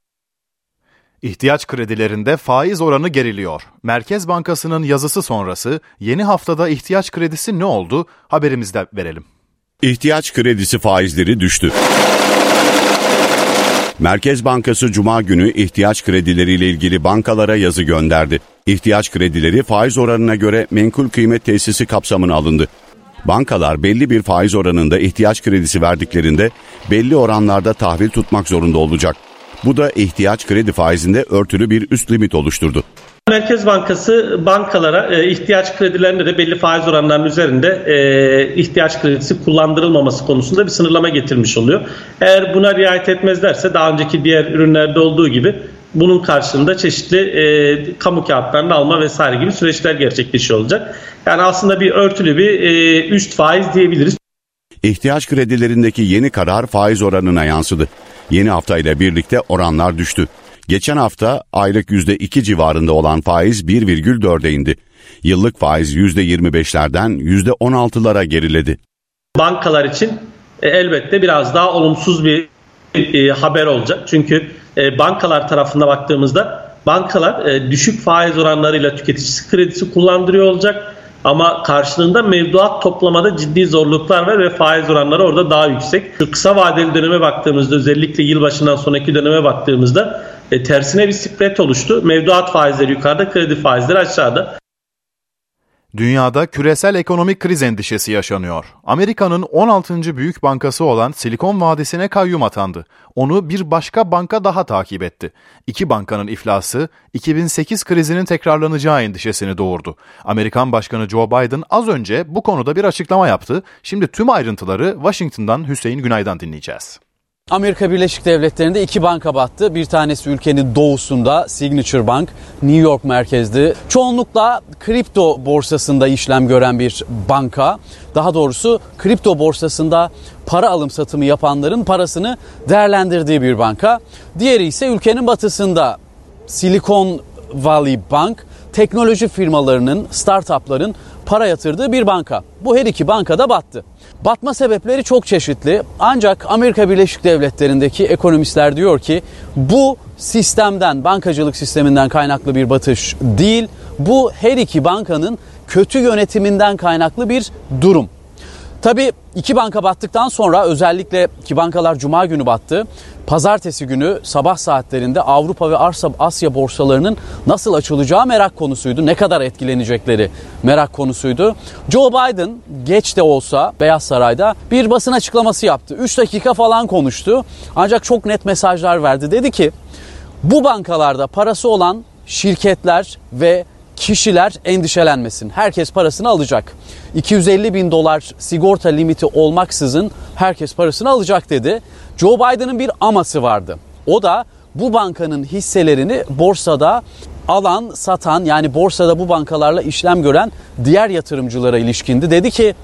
İhtiyaç kredilerinde faiz oranı geriliyor. Merkez Bankası'nın yazısı sonrası yeni haftada ihtiyaç kredisi ne oldu haberimizde verelim. İhtiyaç kredisi faizleri düştü. Merkez Bankası Cuma günü ihtiyaç kredileriyle ilgili bankalara yazı gönderdi. İhtiyaç kredileri faiz oranına göre menkul kıymet tesisi kapsamına alındı. Bankalar belli bir faiz oranında ihtiyaç kredisi verdiklerinde belli oranlarda tahvil tutmak zorunda olacak. Bu da ihtiyaç kredi faizinde örtülü bir üst limit oluşturdu. Merkez Bankası bankalara e, ihtiyaç kredilerinde de belli faiz oranlarının üzerinde e, ihtiyaç kredisi kullandırılmaması konusunda bir sınırlama getirmiş oluyor. Eğer buna riayet etmezlerse daha önceki diğer ürünlerde olduğu gibi bunun karşılığında çeşitli e, kamu kağıtlarını alma vesaire gibi süreçler gerçekleşiyor olacak. Yani aslında bir örtülü bir e, üst faiz diyebiliriz. İhtiyaç kredilerindeki yeni karar faiz oranına yansıdı. Yeni hafta ile birlikte oranlar düştü. Geçen hafta aylık %2 civarında olan faiz 1,4'e indi. Yıllık faiz %25'lerden %16'lara geriledi. Bankalar için e, elbette biraz daha olumsuz bir e, haber olacak. Çünkü e, bankalar tarafında baktığımızda bankalar e, düşük faiz oranlarıyla tüketicisi kredisi kullandırıyor olacak. Ama karşılığında mevduat toplamada ciddi zorluklar var ve faiz oranları orada daha yüksek. Şu kısa vadeli döneme baktığımızda özellikle yılbaşından sonraki döneme baktığımızda e, tersine bir spread oluştu. Mevduat faizleri yukarıda, kredi faizleri aşağıda. Dünyada küresel ekonomik kriz endişesi yaşanıyor. Amerika'nın 16. büyük bankası olan Silikon Vadisi'ne kayyum atandı. Onu bir başka banka daha takip etti. İki bankanın iflası 2008 krizinin tekrarlanacağı endişesini doğurdu. Amerikan Başkanı Joe Biden az önce bu konuda bir açıklama yaptı. Şimdi tüm ayrıntıları Washington'dan Hüseyin Günay'dan dinleyeceğiz. Amerika Birleşik Devletleri'nde iki banka battı. Bir tanesi ülkenin doğusunda Signature Bank, New York merkezli. Çoğunlukla kripto borsasında işlem gören bir banka. Daha doğrusu kripto borsasında para alım satımı yapanların parasını değerlendirdiği bir banka. Diğeri ise ülkenin batısında Silicon Valley Bank, teknoloji firmalarının, startupların para yatırdığı bir banka. Bu her iki banka da battı. Batma sebepleri çok çeşitli. Ancak Amerika Birleşik Devletleri'ndeki ekonomistler diyor ki bu sistemden, bankacılık sisteminden kaynaklı bir batış değil. Bu her iki bankanın kötü yönetiminden kaynaklı bir durum. Tabii iki banka battıktan sonra özellikle ki bankalar cuma günü battı. Pazartesi günü sabah saatlerinde Avrupa ve Asya borsalarının nasıl açılacağı merak konusuydu. Ne kadar etkilenecekleri merak konusuydu. Joe Biden geç de olsa Beyaz Saray'da bir basın açıklaması yaptı. 3 dakika falan konuştu. Ancak çok net mesajlar verdi. Dedi ki bu bankalarda parası olan şirketler ve kişiler endişelenmesin. Herkes parasını alacak. 250 bin dolar sigorta limiti olmaksızın herkes parasını alacak dedi. Joe Biden'ın bir aması vardı. O da bu bankanın hisselerini borsada alan, satan yani borsada bu bankalarla işlem gören diğer yatırımcılara ilişkindi. Dedi ki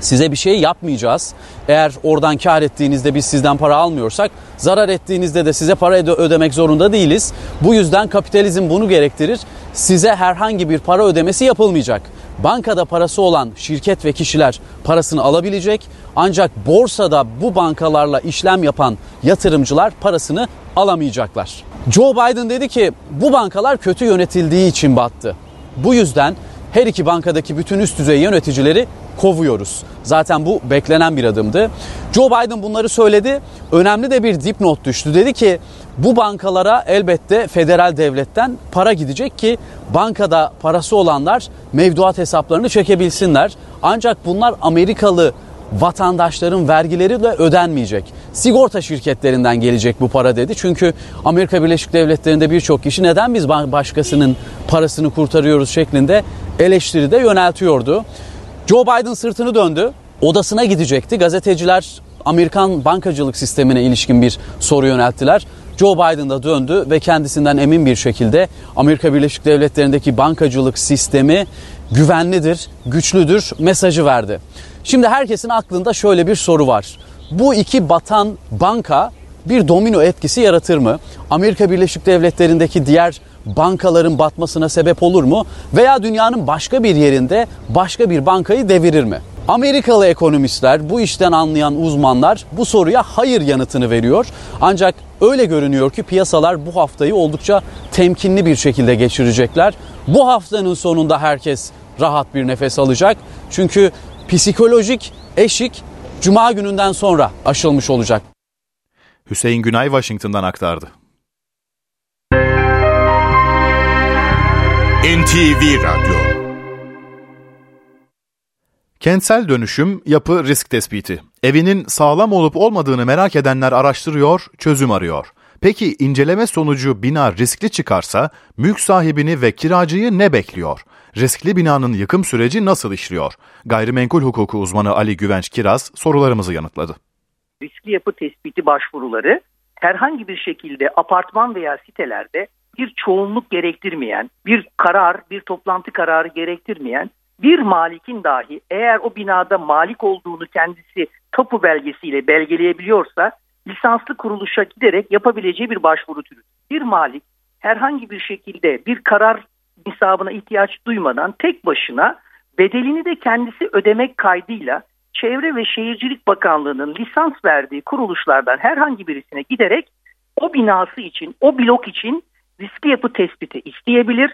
size bir şey yapmayacağız. Eğer oradan kar ettiğinizde biz sizden para almıyorsak zarar ettiğinizde de size para ödemek zorunda değiliz. Bu yüzden kapitalizm bunu gerektirir. Size herhangi bir para ödemesi yapılmayacak. Bankada parası olan şirket ve kişiler parasını alabilecek ancak borsada bu bankalarla işlem yapan yatırımcılar parasını alamayacaklar. Joe Biden dedi ki bu bankalar kötü yönetildiği için battı. Bu yüzden her iki bankadaki bütün üst düzey yöneticileri kovuyoruz. Zaten bu beklenen bir adımdı. Joe Biden bunları söyledi. Önemli de bir dipnot düştü. Dedi ki bu bankalara elbette federal devletten para gidecek ki bankada parası olanlar mevduat hesaplarını çekebilsinler. Ancak bunlar Amerikalı vatandaşların vergileriyle ödenmeyecek. Sigorta şirketlerinden gelecek bu para dedi. Çünkü Amerika Birleşik Devletleri'nde birçok kişi neden biz başkasının parasını kurtarıyoruz şeklinde eleştiri de yöneltiyordu. Joe Biden sırtını döndü. Odasına gidecekti. Gazeteciler Amerikan bankacılık sistemine ilişkin bir soru yönelttiler. Joe Biden da döndü ve kendisinden emin bir şekilde Amerika Birleşik Devletleri'ndeki bankacılık sistemi güvenlidir, güçlüdür mesajı verdi. Şimdi herkesin aklında şöyle bir soru var. Bu iki batan banka bir domino etkisi yaratır mı? Amerika Birleşik Devletleri'ndeki diğer bankaların batmasına sebep olur mu? Veya dünyanın başka bir yerinde başka bir bankayı devirir mi? Amerikalı ekonomistler, bu işten anlayan uzmanlar bu soruya hayır yanıtını veriyor. Ancak öyle görünüyor ki piyasalar bu haftayı oldukça temkinli bir şekilde geçirecekler. Bu haftanın sonunda herkes rahat bir nefes alacak. Çünkü psikolojik eşik cuma gününden sonra aşılmış olacak. Hüseyin Günay Washington'dan aktardı. NTV Radyo Kentsel dönüşüm, yapı risk tespiti. Evinin sağlam olup olmadığını merak edenler araştırıyor, çözüm arıyor. Peki inceleme sonucu bina riskli çıkarsa mülk sahibini ve kiracıyı ne bekliyor? Riskli binanın yıkım süreci nasıl işliyor? Gayrimenkul hukuku uzmanı Ali Güvenç Kiraz sorularımızı yanıtladı. Riskli yapı tespiti başvuruları herhangi bir şekilde apartman veya sitelerde bir çoğunluk gerektirmeyen, bir karar, bir toplantı kararı gerektirmeyen bir malikin dahi eğer o binada malik olduğunu kendisi tapu belgesiyle belgeleyebiliyorsa lisanslı kuruluşa giderek yapabileceği bir başvuru türü. Bir malik herhangi bir şekilde bir karar nisabına ihtiyaç duymadan tek başına bedelini de kendisi ödemek kaydıyla Çevre ve Şehircilik Bakanlığı'nın lisans verdiği kuruluşlardan herhangi birisine giderek o binası için, o blok için riskli yapı tespiti isteyebilir.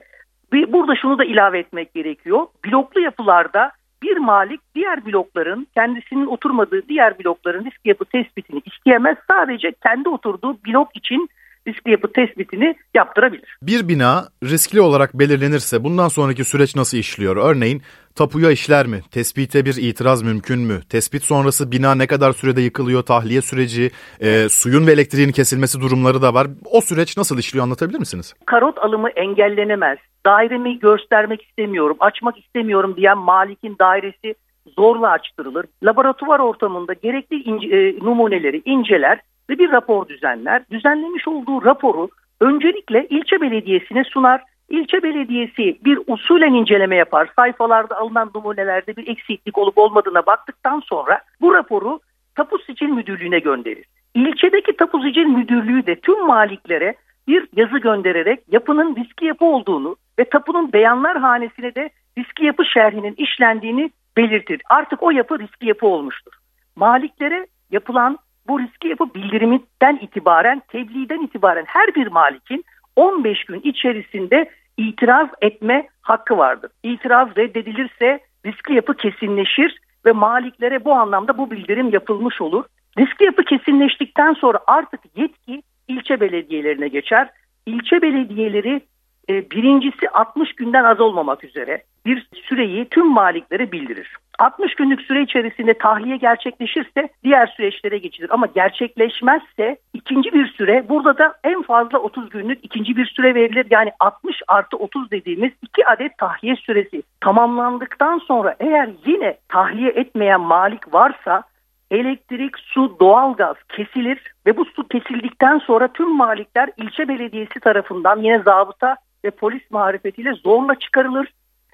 Burada şunu da ilave etmek gerekiyor. Bloklu yapılarda bir malik diğer blokların kendisinin oturmadığı diğer blokların risk yapı tespitini isteyemez. Sadece kendi oturduğu blok için riskli yapı tespitini yaptırabilir. Bir bina riskli olarak belirlenirse bundan sonraki süreç nasıl işliyor? Örneğin tapuya işler mi? Tespite bir itiraz mümkün mü? Tespit sonrası bina ne kadar sürede yıkılıyor? Tahliye süreci, e, suyun ve elektriğin kesilmesi durumları da var. O süreç nasıl işliyor anlatabilir misiniz? Karot alımı engellenemez. Dairemi göstermek istemiyorum, açmak istemiyorum diyen malikin dairesi zorla açtırılır. Laboratuvar ortamında gerekli ince, e, numuneleri inceler ve bir rapor düzenler. Düzenlemiş olduğu raporu öncelikle ilçe belediyesine sunar. İlçe belediyesi bir usulen inceleme yapar. Sayfalarda alınan numunelerde bir eksiklik olup olmadığına baktıktan sonra bu raporu Tapu Sicil Müdürlüğü'ne gönderir. İlçedeki Tapu Sicil Müdürlüğü de tüm maliklere bir yazı göndererek yapının riski yapı olduğunu ve tapunun beyanlar hanesine de riski yapı şerhinin işlendiğini belirtir. Artık o yapı riski yapı olmuştur. Maliklere yapılan bu riski yapı bildiriminden itibaren, tebliğden itibaren her bir malikin 15 gün içerisinde itiraz etme hakkı vardır. İtiraz reddedilirse riskli yapı kesinleşir ve maliklere bu anlamda bu bildirim yapılmış olur. Riskli yapı kesinleştikten sonra artık yetki ilçe belediyelerine geçer. İlçe belediyeleri e, birincisi 60 günden az olmamak üzere bir süreyi tüm maliklere bildirir. 60 günlük süre içerisinde tahliye gerçekleşirse diğer süreçlere geçilir. Ama gerçekleşmezse ikinci bir süre burada da en fazla 30 günlük ikinci bir süre verilir. Yani 60 artı 30 dediğimiz iki adet tahliye süresi tamamlandıktan sonra eğer yine tahliye etmeyen malik varsa elektrik, su, doğalgaz kesilir ve bu su kesildikten sonra tüm malikler ilçe belediyesi tarafından yine zabıta ve polis marifetiyle zorla çıkarılır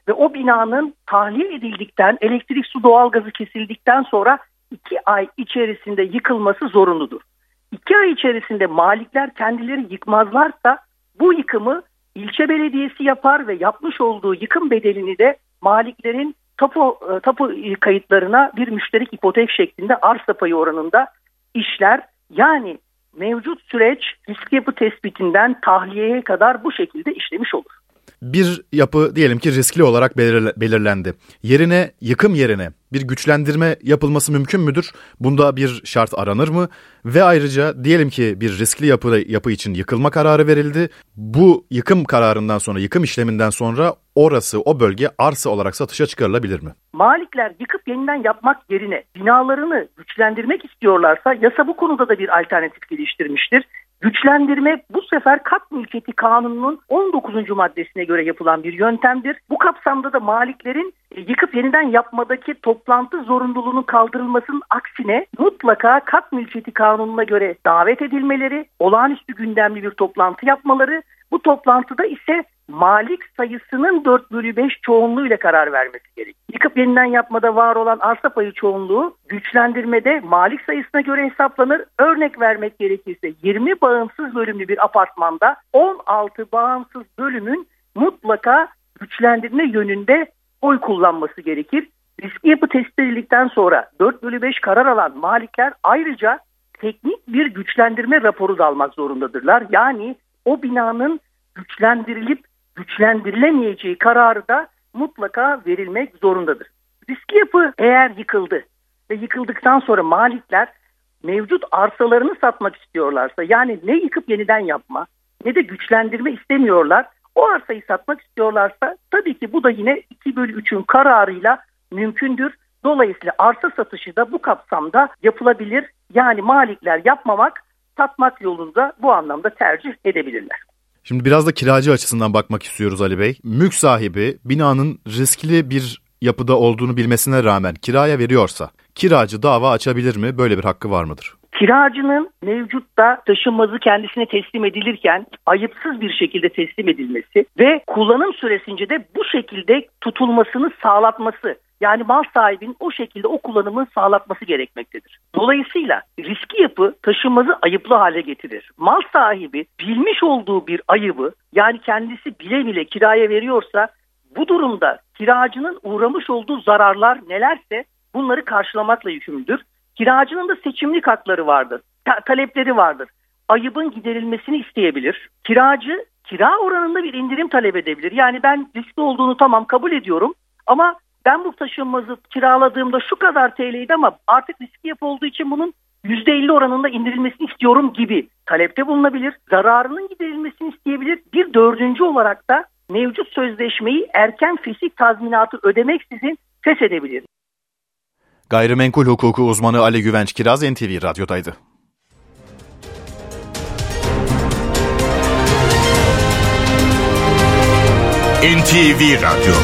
ve o binanın tahliye edildikten elektrik, su, doğalgazı kesildikten sonra iki ay içerisinde yıkılması zorunludur. İki ay içerisinde malikler kendileri yıkmazlarsa bu yıkımı ilçe belediyesi yapar ve yapmış olduğu yıkım bedelini de maliklerin tapu, e, tapu kayıtlarına bir müşterik ipotek şeklinde arsa payı oranında işler. Yani mevcut süreç risk yapı tespitinden tahliyeye kadar bu şekilde işlemiş olur. Bir yapı diyelim ki riskli olarak belirlendi. Yerine yıkım yerine bir güçlendirme yapılması mümkün müdür? Bunda bir şart aranır mı? Ve ayrıca diyelim ki bir riskli yapı, yapı için yıkılma kararı verildi. Bu yıkım kararından sonra, yıkım işleminden sonra orası, o bölge arsa olarak satışa çıkarılabilir mi? Malikler yıkıp yeniden yapmak yerine binalarını güçlendirmek istiyorlarsa yasa bu konuda da bir alternatif geliştirmiştir. Güçlendirme bu sefer kat mülkiyeti kanununun 19. maddesine göre yapılan bir yöntemdir. Bu kapsamda da maliklerin e, yıkıp yeniden yapmadaki toplantı zorunluluğunun kaldırılmasının aksine mutlaka kat mülkiyeti kanununa göre davet edilmeleri, olağanüstü gündemli bir toplantı yapmaları, bu toplantıda ise malik sayısının 4 bölü 5 çoğunluğuyla karar vermesi gerek. Yıkıp yeniden yapmada var olan arsa payı çoğunluğu güçlendirmede malik sayısına göre hesaplanır. Örnek vermek gerekirse 20 bağımsız bölümlü bir apartmanda 16 bağımsız bölümün mutlaka güçlendirme yönünde oy kullanması gerekir. Riski yapı tespit edildikten sonra 4 bölü 5 karar alan malikler ayrıca teknik bir güçlendirme raporu da almak zorundadırlar. Yani o binanın güçlendirilip güçlendirilemeyeceği kararı da mutlaka verilmek zorundadır. Riski yapı eğer yıkıldı ve yıkıldıktan sonra malikler mevcut arsalarını satmak istiyorlarsa yani ne yıkıp yeniden yapma ne de güçlendirme istemiyorlar. O arsayı satmak istiyorlarsa tabii ki bu da yine 2 bölü 3'ün kararıyla mümkündür. Dolayısıyla arsa satışı da bu kapsamda yapılabilir. Yani malikler yapmamak, satmak yolunda bu anlamda tercih edebilirler. Şimdi biraz da kiracı açısından bakmak istiyoruz Ali Bey. Mülk sahibi binanın riskli bir yapıda olduğunu bilmesine rağmen kiraya veriyorsa kiracı dava açabilir mi? Böyle bir hakkı var mıdır? Kiracının mevcutta taşınmazı kendisine teslim edilirken ayıpsız bir şekilde teslim edilmesi ve kullanım süresince de bu şekilde tutulmasını sağlatması yani mal sahibinin o şekilde o kullanımı sağlatması gerekmektedir. Dolayısıyla riski yapı taşınmazı ayıplı hale getirir. Mal sahibi bilmiş olduğu bir ayıbı yani kendisi bile bile kiraya veriyorsa bu durumda kiracının uğramış olduğu zararlar nelerse bunları karşılamakla yükümlüdür. Kiracının da seçimlik hakları vardır, ta- talepleri vardır. Ayıbın giderilmesini isteyebilir. Kiracı kira oranında bir indirim talep edebilir. Yani ben riskli olduğunu tamam kabul ediyorum ama ben bu taşınmazı kiraladığımda şu kadar TL'ydi ama artık riski yapı olduğu için bunun %50 oranında indirilmesini istiyorum gibi talepte bulunabilir. Zararının giderilmesini isteyebilir. Bir dördüncü olarak da mevcut sözleşmeyi erken fesih tazminatı ödemeksizin feshedebilir. Gayrimenkul hukuku uzmanı Ali Güvenç Kiraz NTV Radyo'daydı. NTV Radyo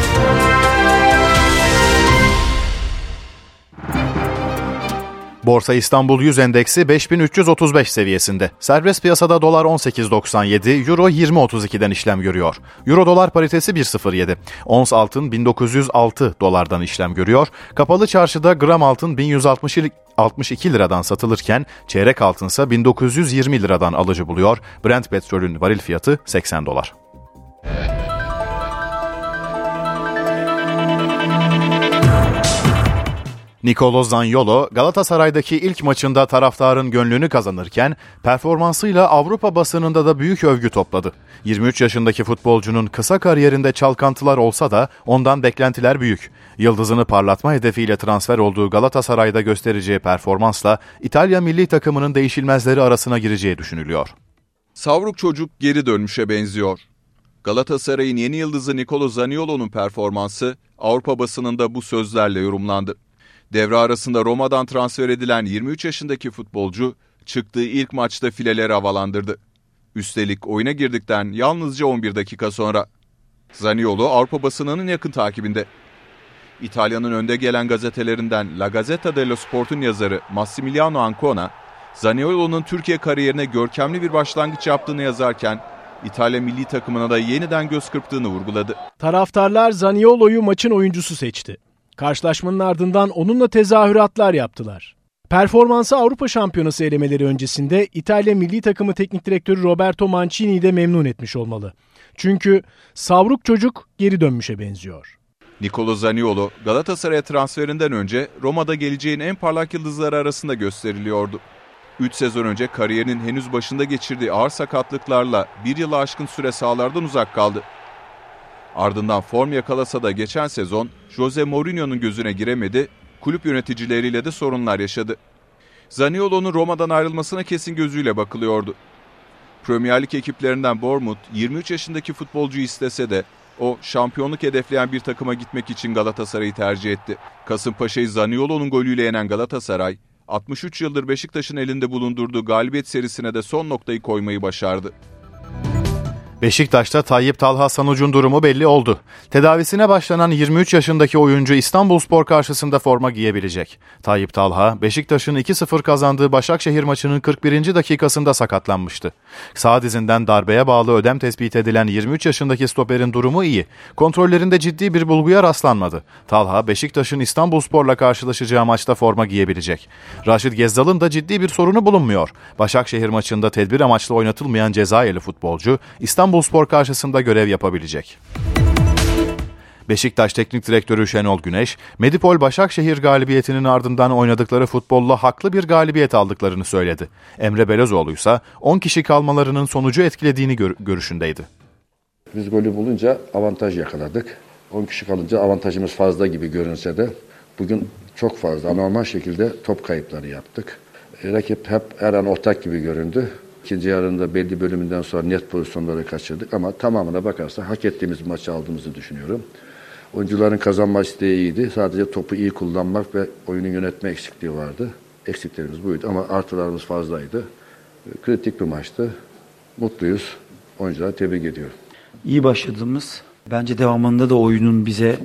Borsa İstanbul 100 endeksi 5335 seviyesinde. Serbest piyasada dolar 18.97, euro 20.32'den işlem görüyor. Euro dolar paritesi 1.07. Ons altın 1906 dolardan işlem görüyor. Kapalı çarşıda gram altın 1162 liradan satılırken çeyrek altınsa 1920 liradan alıcı buluyor. Brent petrolün varil fiyatı 80 dolar. Nicolo Zaniolo Galatasaray'daki ilk maçında taraftarın gönlünü kazanırken performansıyla Avrupa basınında da büyük övgü topladı. 23 yaşındaki futbolcunun kısa kariyerinde çalkantılar olsa da ondan beklentiler büyük. Yıldızını parlatma hedefiyle transfer olduğu Galatasaray'da göstereceği performansla İtalya milli takımının değişilmezleri arasına gireceği düşünülüyor. Savruk çocuk geri dönmüşe benziyor. Galatasaray'ın yeni yıldızı Nicolo Zaniolo'nun performansı Avrupa basınında bu sözlerle yorumlandı. Devre arasında Roma'dan transfer edilen 23 yaşındaki futbolcu çıktığı ilk maçta fileleri havalandırdı. Üstelik oyuna girdikten yalnızca 11 dakika sonra. Zaniolo Avrupa basınının yakın takibinde. İtalya'nın önde gelen gazetelerinden La Gazzetta dello Sport'un yazarı Massimiliano Ancona, Zaniolo'nun Türkiye kariyerine görkemli bir başlangıç yaptığını yazarken İtalya milli takımına da yeniden göz kırptığını vurguladı. Taraftarlar Zaniolo'yu maçın oyuncusu seçti. Karşılaşmanın ardından onunla tezahüratlar yaptılar. Performansı Avrupa Şampiyonası elemeleri öncesinde İtalya milli takımı teknik direktörü Roberto Mancini'yi de memnun etmiş olmalı. Çünkü savruk çocuk geri dönmüşe benziyor. Nicolo Zaniolo Galatasaray'a transferinden önce Roma'da geleceğin en parlak yıldızları arasında gösteriliyordu. 3 sezon önce kariyerinin henüz başında geçirdiği ağır sakatlıklarla bir yılı aşkın süre sahalardan uzak kaldı. Ardından form yakalasa da geçen sezon Jose Mourinho'nun gözüne giremedi, kulüp yöneticileriyle de sorunlar yaşadı. Zaniolo'nun Roma'dan ayrılmasına kesin gözüyle bakılıyordu. Premier Lig ekiplerinden Bournemouth 23 yaşındaki futbolcuyu istese de o şampiyonluk hedefleyen bir takıma gitmek için Galatasaray'ı tercih etti. Kasımpaşa'yı Zaniolo'nun golüyle yenen Galatasaray, 63 yıldır Beşiktaş'ın elinde bulundurduğu galibiyet serisine de son noktayı koymayı başardı. Beşiktaş'ta Tayyip Talha Sanuc'un durumu belli oldu. Tedavisine başlanan 23 yaşındaki oyuncu İstanbulspor karşısında forma giyebilecek. Tayyip Talha, Beşiktaş'ın 2-0 kazandığı Başakşehir maçının 41. dakikasında sakatlanmıştı. Sağ dizinden darbeye bağlı ödem tespit edilen 23 yaşındaki stoperin durumu iyi. Kontrollerinde ciddi bir bulguya rastlanmadı. Talha, Beşiktaş'ın İstanbulspor'la karşılaşacağı maçta forma giyebilecek. Raşit Gezzal'ın da ciddi bir sorunu bulunmuyor. Başakşehir maçında tedbir amaçlı oynatılmayan Cezayirli futbolcu İstanbul İstanbulspor karşısında görev yapabilecek. Beşiktaş Teknik Direktörü Şenol Güneş, Medipol Başakşehir galibiyetinin ardından oynadıkları futbolla haklı bir galibiyet aldıklarını söyledi. Emre Belözoğlu ise 10 kişi kalmalarının sonucu etkilediğini gör- görüşündeydi. Biz golü bulunca avantaj yakaladık. 10 kişi kalınca avantajımız fazla gibi görünse de bugün çok fazla anormal şekilde top kayıpları yaptık. E, rakip hep her ortak gibi göründü. İkinci yarında belli bölümünden sonra net pozisyonları kaçırdık ama tamamına bakarsa hak ettiğimiz maçı aldığımızı düşünüyorum. Oyuncuların kazanma isteği iyiydi. Sadece topu iyi kullanmak ve oyunu yönetme eksikliği vardı. Eksiklerimiz buydu ama artılarımız fazlaydı. Kritik bir maçtı. Mutluyuz. Oyuncuları tebrik ediyorum. İyi başladığımız, bence devamında da oyunun bize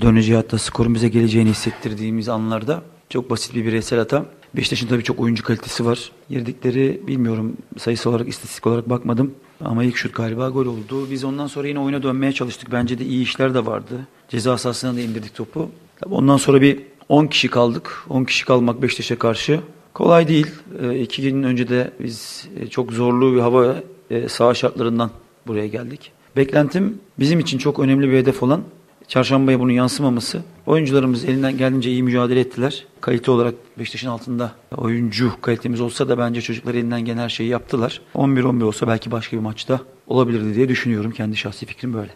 döneceği hatta skorun bize geleceğini hissettirdiğimiz anlarda çok basit bir bireysel hata Beşiktaş'ın tabii çok oyuncu kalitesi var. Girdikleri bilmiyorum sayısı olarak istatistik olarak bakmadım. Ama ilk şut galiba gol oldu. Biz ondan sonra yine oyuna dönmeye çalıştık. Bence de iyi işler de vardı. Ceza sahasına da indirdik topu. Tabii ondan sonra bir 10 kişi kaldık. 10 kişi kalmak Beşiktaş'a karşı kolay değil. E, iki gün önce de biz e, çok zorlu bir hava e, saha şartlarından buraya geldik. Beklentim bizim için çok önemli bir hedef olan Çarşambaya bunun yansımaması. Oyuncularımız elinden geldiğince iyi mücadele ettiler. Kalite olarak Beşiktaş'ın altında oyuncu kalitemiz olsa da bence çocuklar elinden gelen her şeyi yaptılar. 11-11 olsa belki başka bir maçta olabilirdi diye düşünüyorum. Kendi şahsi fikrim böyle.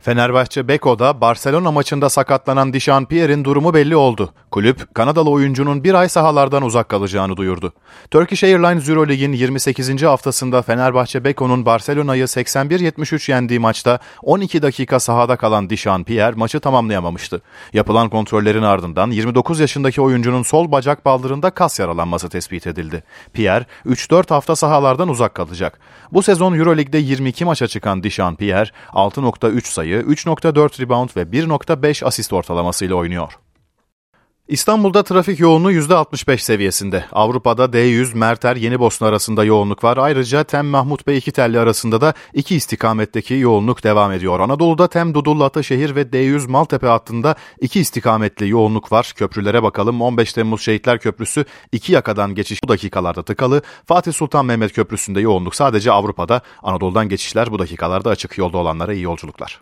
Fenerbahçe Beko'da Barcelona maçında sakatlanan Dişan Pierre'in durumu belli oldu. Kulüp, Kanadalı oyuncunun bir ay sahalardan uzak kalacağını duyurdu. Turkish Airlines Euroleague'in 28. haftasında Fenerbahçe Beko'nun Barcelona'yı 81-73 yendiği maçta 12 dakika sahada kalan Dişan Pierre maçı tamamlayamamıştı. Yapılan kontrollerin ardından 29 yaşındaki oyuncunun sol bacak baldırında kas yaralanması tespit edildi. Pierre 3-4 hafta sahalardan uzak kalacak. Bu sezon Euroleague'de 22 maça çıkan Dişan Pierre 6.3 sayı, 3.4 rebound ve 1.5 asist ortalamasıyla oynuyor. İstanbul'da trafik yoğunluğu %65 seviyesinde. Avrupa'da D100 Merter Yeni Bosna arasında yoğunluk var. Ayrıca Tem Mahmut Bey iki telli arasında da iki istikametteki yoğunluk devam ediyor. Anadolu'da Tem Dudullu Ataşehir ve D100 Maltepe hattında iki istikametli yoğunluk var. Köprülere bakalım. 15 Temmuz Şehitler Köprüsü iki yakadan geçiş bu dakikalarda tıkalı. Fatih Sultan Mehmet Köprüsü'nde yoğunluk sadece Avrupa'da. Anadolu'dan geçişler bu dakikalarda açık. Yolda olanlara iyi yolculuklar.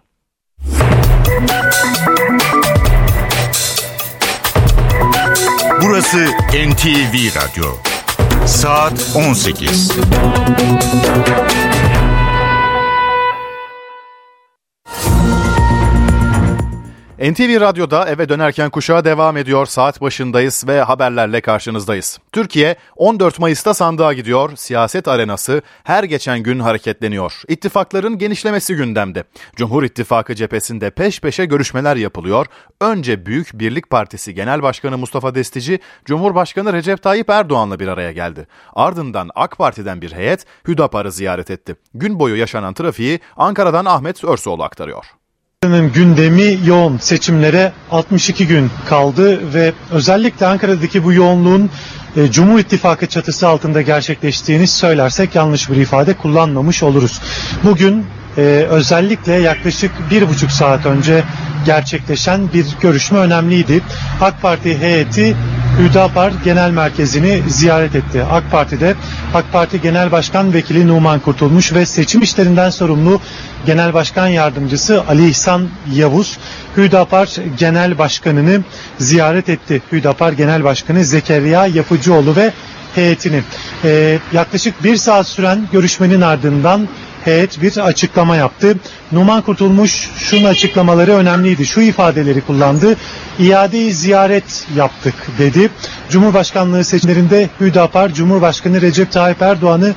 Burası NTV Radyo. Saat 18. NTV Radyo'da eve dönerken kuşağa devam ediyor. Saat başındayız ve haberlerle karşınızdayız. Türkiye 14 Mayıs'ta sandığa gidiyor. Siyaset arenası her geçen gün hareketleniyor. İttifakların genişlemesi gündemde. Cumhur İttifakı cephesinde peş peşe görüşmeler yapılıyor. Önce Büyük Birlik Partisi Genel Başkanı Mustafa Destici, Cumhurbaşkanı Recep Tayyip Erdoğan'la bir araya geldi. Ardından AK Parti'den bir heyet Hüdapar'ı ziyaret etti. Gün boyu yaşanan trafiği Ankara'dan Ahmet Örsoğlu aktarıyor. Gündemi yoğun seçimlere 62 gün kaldı ve özellikle Ankara'daki bu yoğunluğun e, Cumhur İttifakı çatısı altında gerçekleştiğini söylersek yanlış bir ifade kullanmamış oluruz. Bugün e, özellikle yaklaşık bir buçuk saat önce gerçekleşen bir görüşme önemliydi. AK Parti heyeti Hüdapar Genel Merkezi'ni ziyaret etti. AK Parti'de AK Parti Genel Başkan Vekili Numan Kurtulmuş ve seçim işlerinden sorumlu Genel Başkan Yardımcısı Ali İhsan Yavuz Hüdapar Genel Başkanı'nı ziyaret etti. Hüdapar Genel Başkanı Zekeriya Yapıcıoğlu ve heyetini. Ee, yaklaşık bir saat süren görüşmenin ardından heyet bir açıklama yaptı. Numan Kurtulmuş şunun açıklamaları önemliydi. Şu ifadeleri kullandı. İadeyi ziyaret yaptık dedi. Cumhurbaşkanlığı seçimlerinde Hüdapar Cumhurbaşkanı Recep Tayyip Erdoğan'ı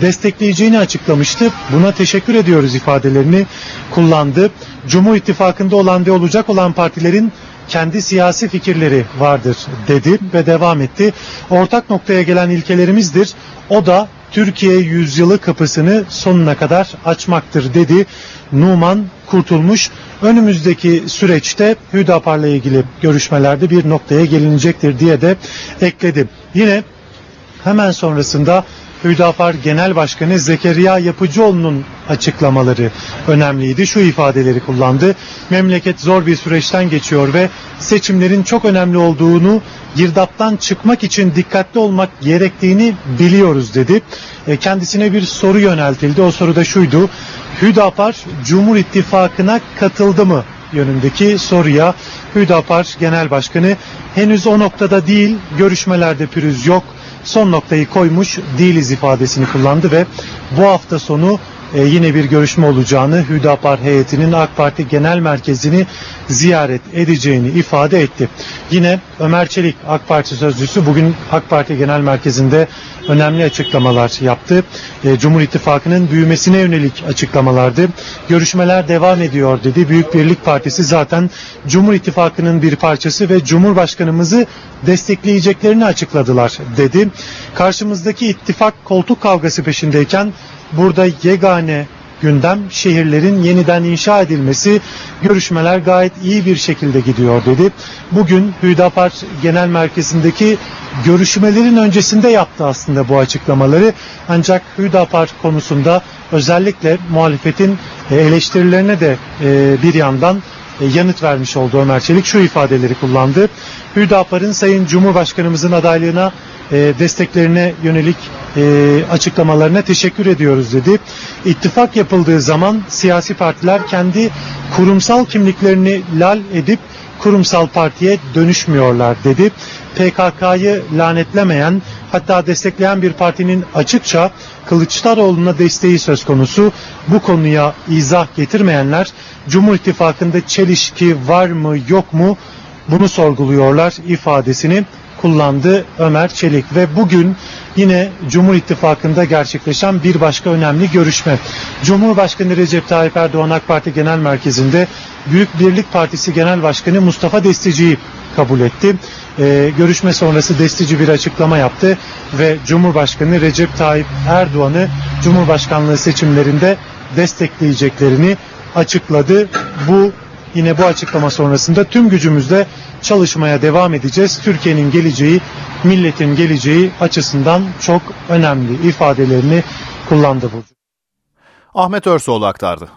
destekleyeceğini açıklamıştı. Buna teşekkür ediyoruz ifadelerini kullandı. Cumhur İttifakı'nda olan ve olacak olan partilerin kendi siyasi fikirleri vardır dedi ve devam etti. Ortak noktaya gelen ilkelerimizdir. O da Türkiye yüzyılı kapısını sonuna kadar açmaktır dedi. Numan Kurtulmuş önümüzdeki süreçte Hüdapar'la ilgili görüşmelerde bir noktaya gelinecektir diye de ekledi. Yine hemen sonrasında Hüdapar Genel Başkanı Zekeriya Yapıcıoğlu'nun açıklamaları önemliydi. Şu ifadeleri kullandı. Memleket zor bir süreçten geçiyor ve seçimlerin çok önemli olduğunu girdaptan çıkmak için dikkatli olmak gerektiğini biliyoruz dedi. E, kendisine bir soru yöneltildi. O soru da şuydu. Hüdapar Cumhur İttifakı'na katıldı mı? yönündeki soruya Hüdapar Genel Başkanı henüz o noktada değil görüşmelerde pürüz yok son noktayı koymuş değiliz ifadesini kullandı ve bu hafta sonu e, yine bir görüşme olacağını Hüdapar heyetinin AK Parti Genel Merkezi'ni ziyaret edeceğini ifade etti. Yine Ömer Çelik AK Parti sözcüsü bugün AK Parti Genel Merkezi'nde önemli açıklamalar yaptı. E, Cumhur İttifakı'nın büyümesine yönelik açıklamalardı. Görüşmeler devam ediyor dedi. Büyük Birlik Partisi zaten Cumhur İttifakı'nın bir parçası ve Cumhurbaşkanımızı destekleyeceklerini açıkladılar dedi. Karşımızdaki ittifak koltuk kavgası peşindeyken burada yegane gündem şehirlerin yeniden inşa edilmesi görüşmeler gayet iyi bir şekilde gidiyor dedi. Bugün Hüdapar Genel Merkezi'ndeki görüşmelerin öncesinde yaptı aslında bu açıklamaları. Ancak Hüdapar konusunda özellikle muhalefetin eleştirilerine de e, bir yandan yanıt vermiş oldu Ömer Çelik. Şu ifadeleri kullandı. Hüdapar'ın Sayın Cumhurbaşkanımızın adaylığına desteklerine yönelik açıklamalarına teşekkür ediyoruz dedi. İttifak yapıldığı zaman siyasi partiler kendi kurumsal kimliklerini lal edip kurumsal partiye dönüşmüyorlar dedi. PKK'yı lanetlemeyen hatta destekleyen bir partinin açıkça Kılıçdaroğlu'na desteği söz konusu. Bu konuya izah getirmeyenler Cumhur İttifakı'nda çelişki var mı yok mu bunu sorguluyorlar ifadesini kullandı Ömer Çelik ve bugün yine Cumhur İttifakı'nda gerçekleşen bir başka önemli görüşme. Cumhurbaşkanı Recep Tayyip Erdoğan AK Parti Genel Merkezi'nde Büyük Birlik Partisi Genel Başkanı Mustafa Destici'yi kabul etti. Ee, görüşme sonrası Destici bir açıklama yaptı ve Cumhurbaşkanı Recep Tayyip Erdoğan'ı Cumhurbaşkanlığı seçimlerinde destekleyeceklerini açıkladı. Bu yine bu açıklama sonrasında tüm gücümüzle çalışmaya devam edeceğiz. Türkiye'nin geleceği, milletin geleceği açısından çok önemli ifadelerini kullandı bu. Ahmet Örsoğlu aktardı.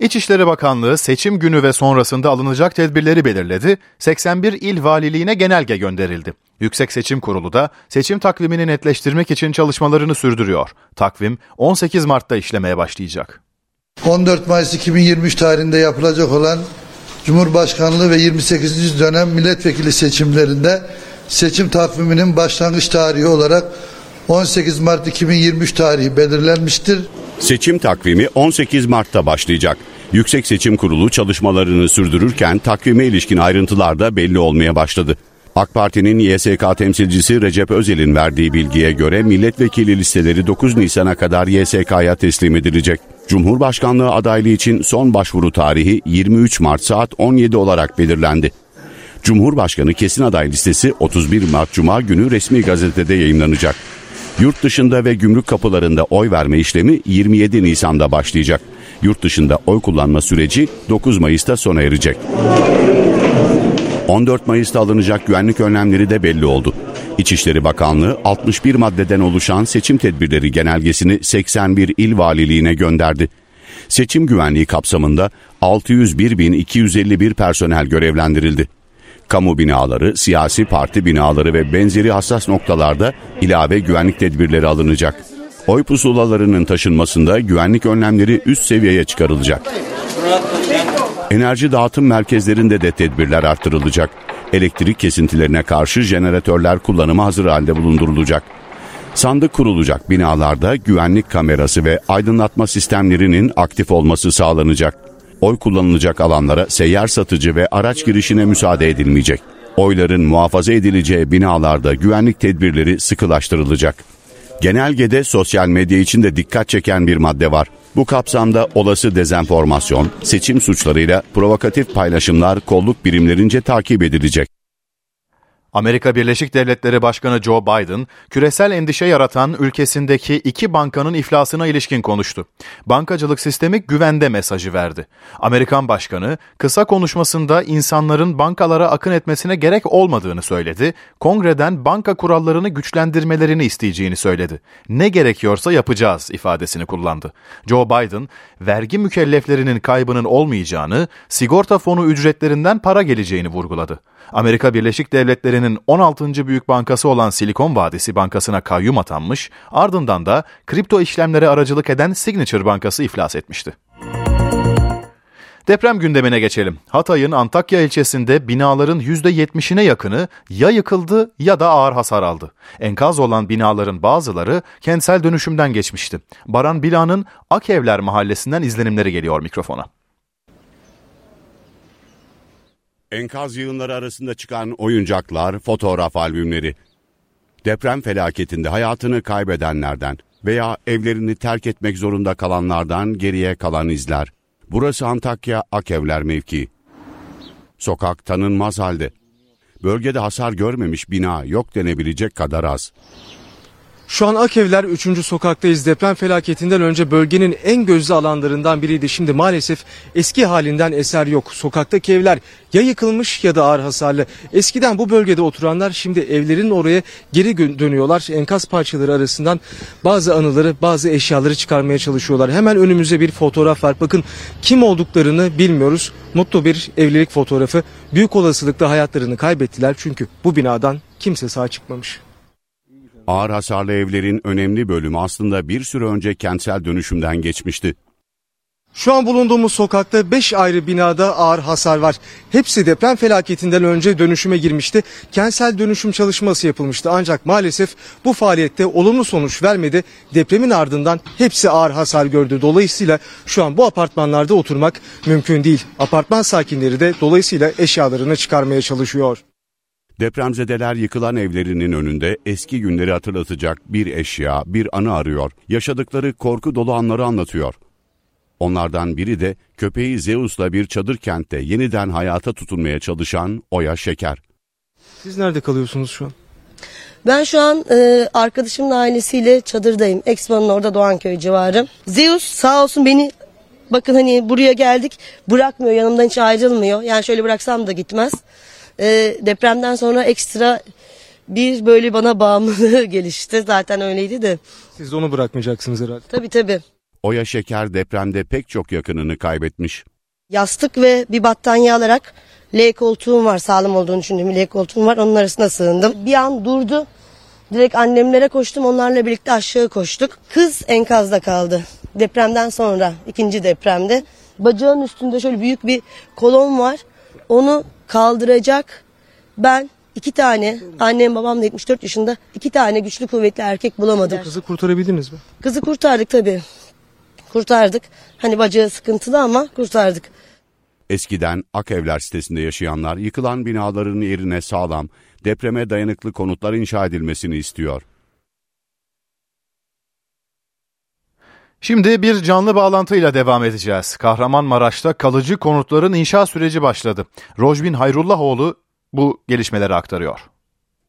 İçişleri Bakanlığı seçim günü ve sonrasında alınacak tedbirleri belirledi. 81 il valiliğine genelge gönderildi. Yüksek Seçim Kurulu da seçim takvimini netleştirmek için çalışmalarını sürdürüyor. Takvim 18 Mart'ta işlemeye başlayacak. 14 Mayıs 2023 tarihinde yapılacak olan Cumhurbaşkanlığı ve 28. dönem milletvekili seçimlerinde seçim takviminin başlangıç tarihi olarak 18 Mart 2023 tarihi belirlenmiştir. Seçim takvimi 18 Mart'ta başlayacak. Yüksek Seçim Kurulu çalışmalarını sürdürürken takvime ilişkin ayrıntılar da belli olmaya başladı. AK Parti'nin YSK temsilcisi Recep Özel'in verdiği bilgiye göre milletvekili listeleri 9 Nisan'a kadar YSK'ya teslim edilecek. Cumhurbaşkanlığı adaylığı için son başvuru tarihi 23 Mart saat 17 olarak belirlendi. Cumhurbaşkanı kesin aday listesi 31 Mart Cuma günü resmi gazetede yayınlanacak. Yurt dışında ve gümrük kapılarında oy verme işlemi 27 Nisan'da başlayacak. Yurt dışında oy kullanma süreci 9 Mayıs'ta sona erecek. 14 Mayıs'ta alınacak güvenlik önlemleri de belli oldu. İçişleri Bakanlığı 61 maddeden oluşan seçim tedbirleri genelgesini 81 il valiliğine gönderdi. Seçim güvenliği kapsamında 601.251 personel görevlendirildi. Kamu binaları, siyasi parti binaları ve benzeri hassas noktalarda ilave güvenlik tedbirleri alınacak. Oy pusulalarının taşınmasında güvenlik önlemleri üst seviyeye çıkarılacak. Enerji dağıtım merkezlerinde de tedbirler artırılacak. Elektrik kesintilerine karşı jeneratörler kullanıma hazır halde bulundurulacak. Sandık kurulacak binalarda güvenlik kamerası ve aydınlatma sistemlerinin aktif olması sağlanacak. Oy kullanılacak alanlara seyyar satıcı ve araç girişine müsaade edilmeyecek. Oyların muhafaza edileceği binalarda güvenlik tedbirleri sıkılaştırılacak. Genelgede sosyal medya için de dikkat çeken bir madde var. Bu kapsamda olası dezenformasyon, seçim suçlarıyla provokatif paylaşımlar kolluk birimlerince takip edilecek. Amerika Birleşik Devletleri Başkanı Joe Biden, küresel endişe yaratan ülkesindeki iki bankanın iflasına ilişkin konuştu. Bankacılık sistemi güvende mesajı verdi. Amerikan Başkanı, kısa konuşmasında insanların bankalara akın etmesine gerek olmadığını söyledi, kongreden banka kurallarını güçlendirmelerini isteyeceğini söyledi. Ne gerekiyorsa yapacağız ifadesini kullandı. Joe Biden, vergi mükelleflerinin kaybının olmayacağını, sigorta fonu ücretlerinden para geleceğini vurguladı. Amerika Birleşik Devletleri'nin 16. büyük bankası olan Silikon Vadisi Bankası'na kayyum atanmış, ardından da kripto işlemlere aracılık eden Signature Bankası iflas etmişti. Deprem gündemine geçelim. Hatay'ın Antakya ilçesinde binaların %70'ine yakını ya yıkıldı ya da ağır hasar aldı. Enkaz olan binaların bazıları kentsel dönüşümden geçmişti. Baran Bila'nın Akevler mahallesinden izlenimleri geliyor mikrofona. Enkaz yığınları arasında çıkan oyuncaklar, fotoğraf albümleri. Deprem felaketinde hayatını kaybedenlerden veya evlerini terk etmek zorunda kalanlardan geriye kalan izler. Burası Antakya Akevler mevkii. Sokak tanınmaz halde. Bölgede hasar görmemiş bina yok denebilecek kadar az. Şu an Akevler 3. sokaktayız. Deprem felaketinden önce bölgenin en gözlü alanlarından biriydi. Şimdi maalesef eski halinden eser yok. Sokaktaki evler ya yıkılmış ya da ağır hasarlı. Eskiden bu bölgede oturanlar şimdi evlerin oraya geri dönüyorlar. Enkaz parçaları arasından bazı anıları, bazı eşyaları çıkarmaya çalışıyorlar. Hemen önümüzde bir fotoğraf var. Bakın kim olduklarını bilmiyoruz. Mutlu bir evlilik fotoğrafı. Büyük olasılıkla hayatlarını kaybettiler çünkü bu binadan kimse sağ çıkmamış. Ağır hasarlı evlerin önemli bölümü aslında bir süre önce kentsel dönüşümden geçmişti. Şu an bulunduğumuz sokakta 5 ayrı binada ağır hasar var. Hepsi deprem felaketinden önce dönüşüme girmişti. Kentsel dönüşüm çalışması yapılmıştı. Ancak maalesef bu faaliyette olumlu sonuç vermedi. Depremin ardından hepsi ağır hasar gördü. Dolayısıyla şu an bu apartmanlarda oturmak mümkün değil. Apartman sakinleri de dolayısıyla eşyalarını çıkarmaya çalışıyor. Depremzedeler yıkılan evlerinin önünde eski günleri hatırlatacak bir eşya, bir anı arıyor. Yaşadıkları korku dolu anları anlatıyor. Onlardan biri de köpeği Zeus'la bir çadır kentte yeniden hayata tutunmaya çalışan Oya Şeker. Siz nerede kalıyorsunuz şu an? Ben şu an e, arkadaşımın ailesiyle çadırdayım. Expo'nun orada Doğanköy civarı. Zeus sağ olsun beni Bakın hani buraya geldik bırakmıyor yanımdan hiç ayrılmıyor. Yani şöyle bıraksam da gitmez. Ee, depremden sonra ekstra bir böyle bana bağımlılığı gelişti. Zaten öyleydi de. Siz de onu bırakmayacaksınız herhalde. Tabii tabii. Oya Şeker depremde pek çok yakınını kaybetmiş. Yastık ve bir battaniye alarak L koltuğum var sağlam olduğunu düşündüğüm L koltuğum var onun arasına sığındım. Bir an durdu. Direkt annemlere koştum onlarla birlikte aşağı koştuk. Kız enkazda kaldı. Depremden sonra ikinci depremde. Bacağın üstünde şöyle büyük bir kolon var. Onu kaldıracak ben iki tane annem babam da 74 yaşında iki tane güçlü kuvvetli erkek bulamadım. Kızı kurtarabildiniz mi? Kızı kurtardık tabii. Kurtardık. Hani bacağı sıkıntılı ama kurtardık. Eskiden Akevler sitesinde yaşayanlar yıkılan binaların yerine sağlam, depreme dayanıklı konutlar inşa edilmesini istiyor. Şimdi bir canlı bağlantıyla devam edeceğiz. Kahramanmaraş'ta kalıcı konutların inşa süreci başladı. Rojbin Hayrullahoğlu bu gelişmeleri aktarıyor.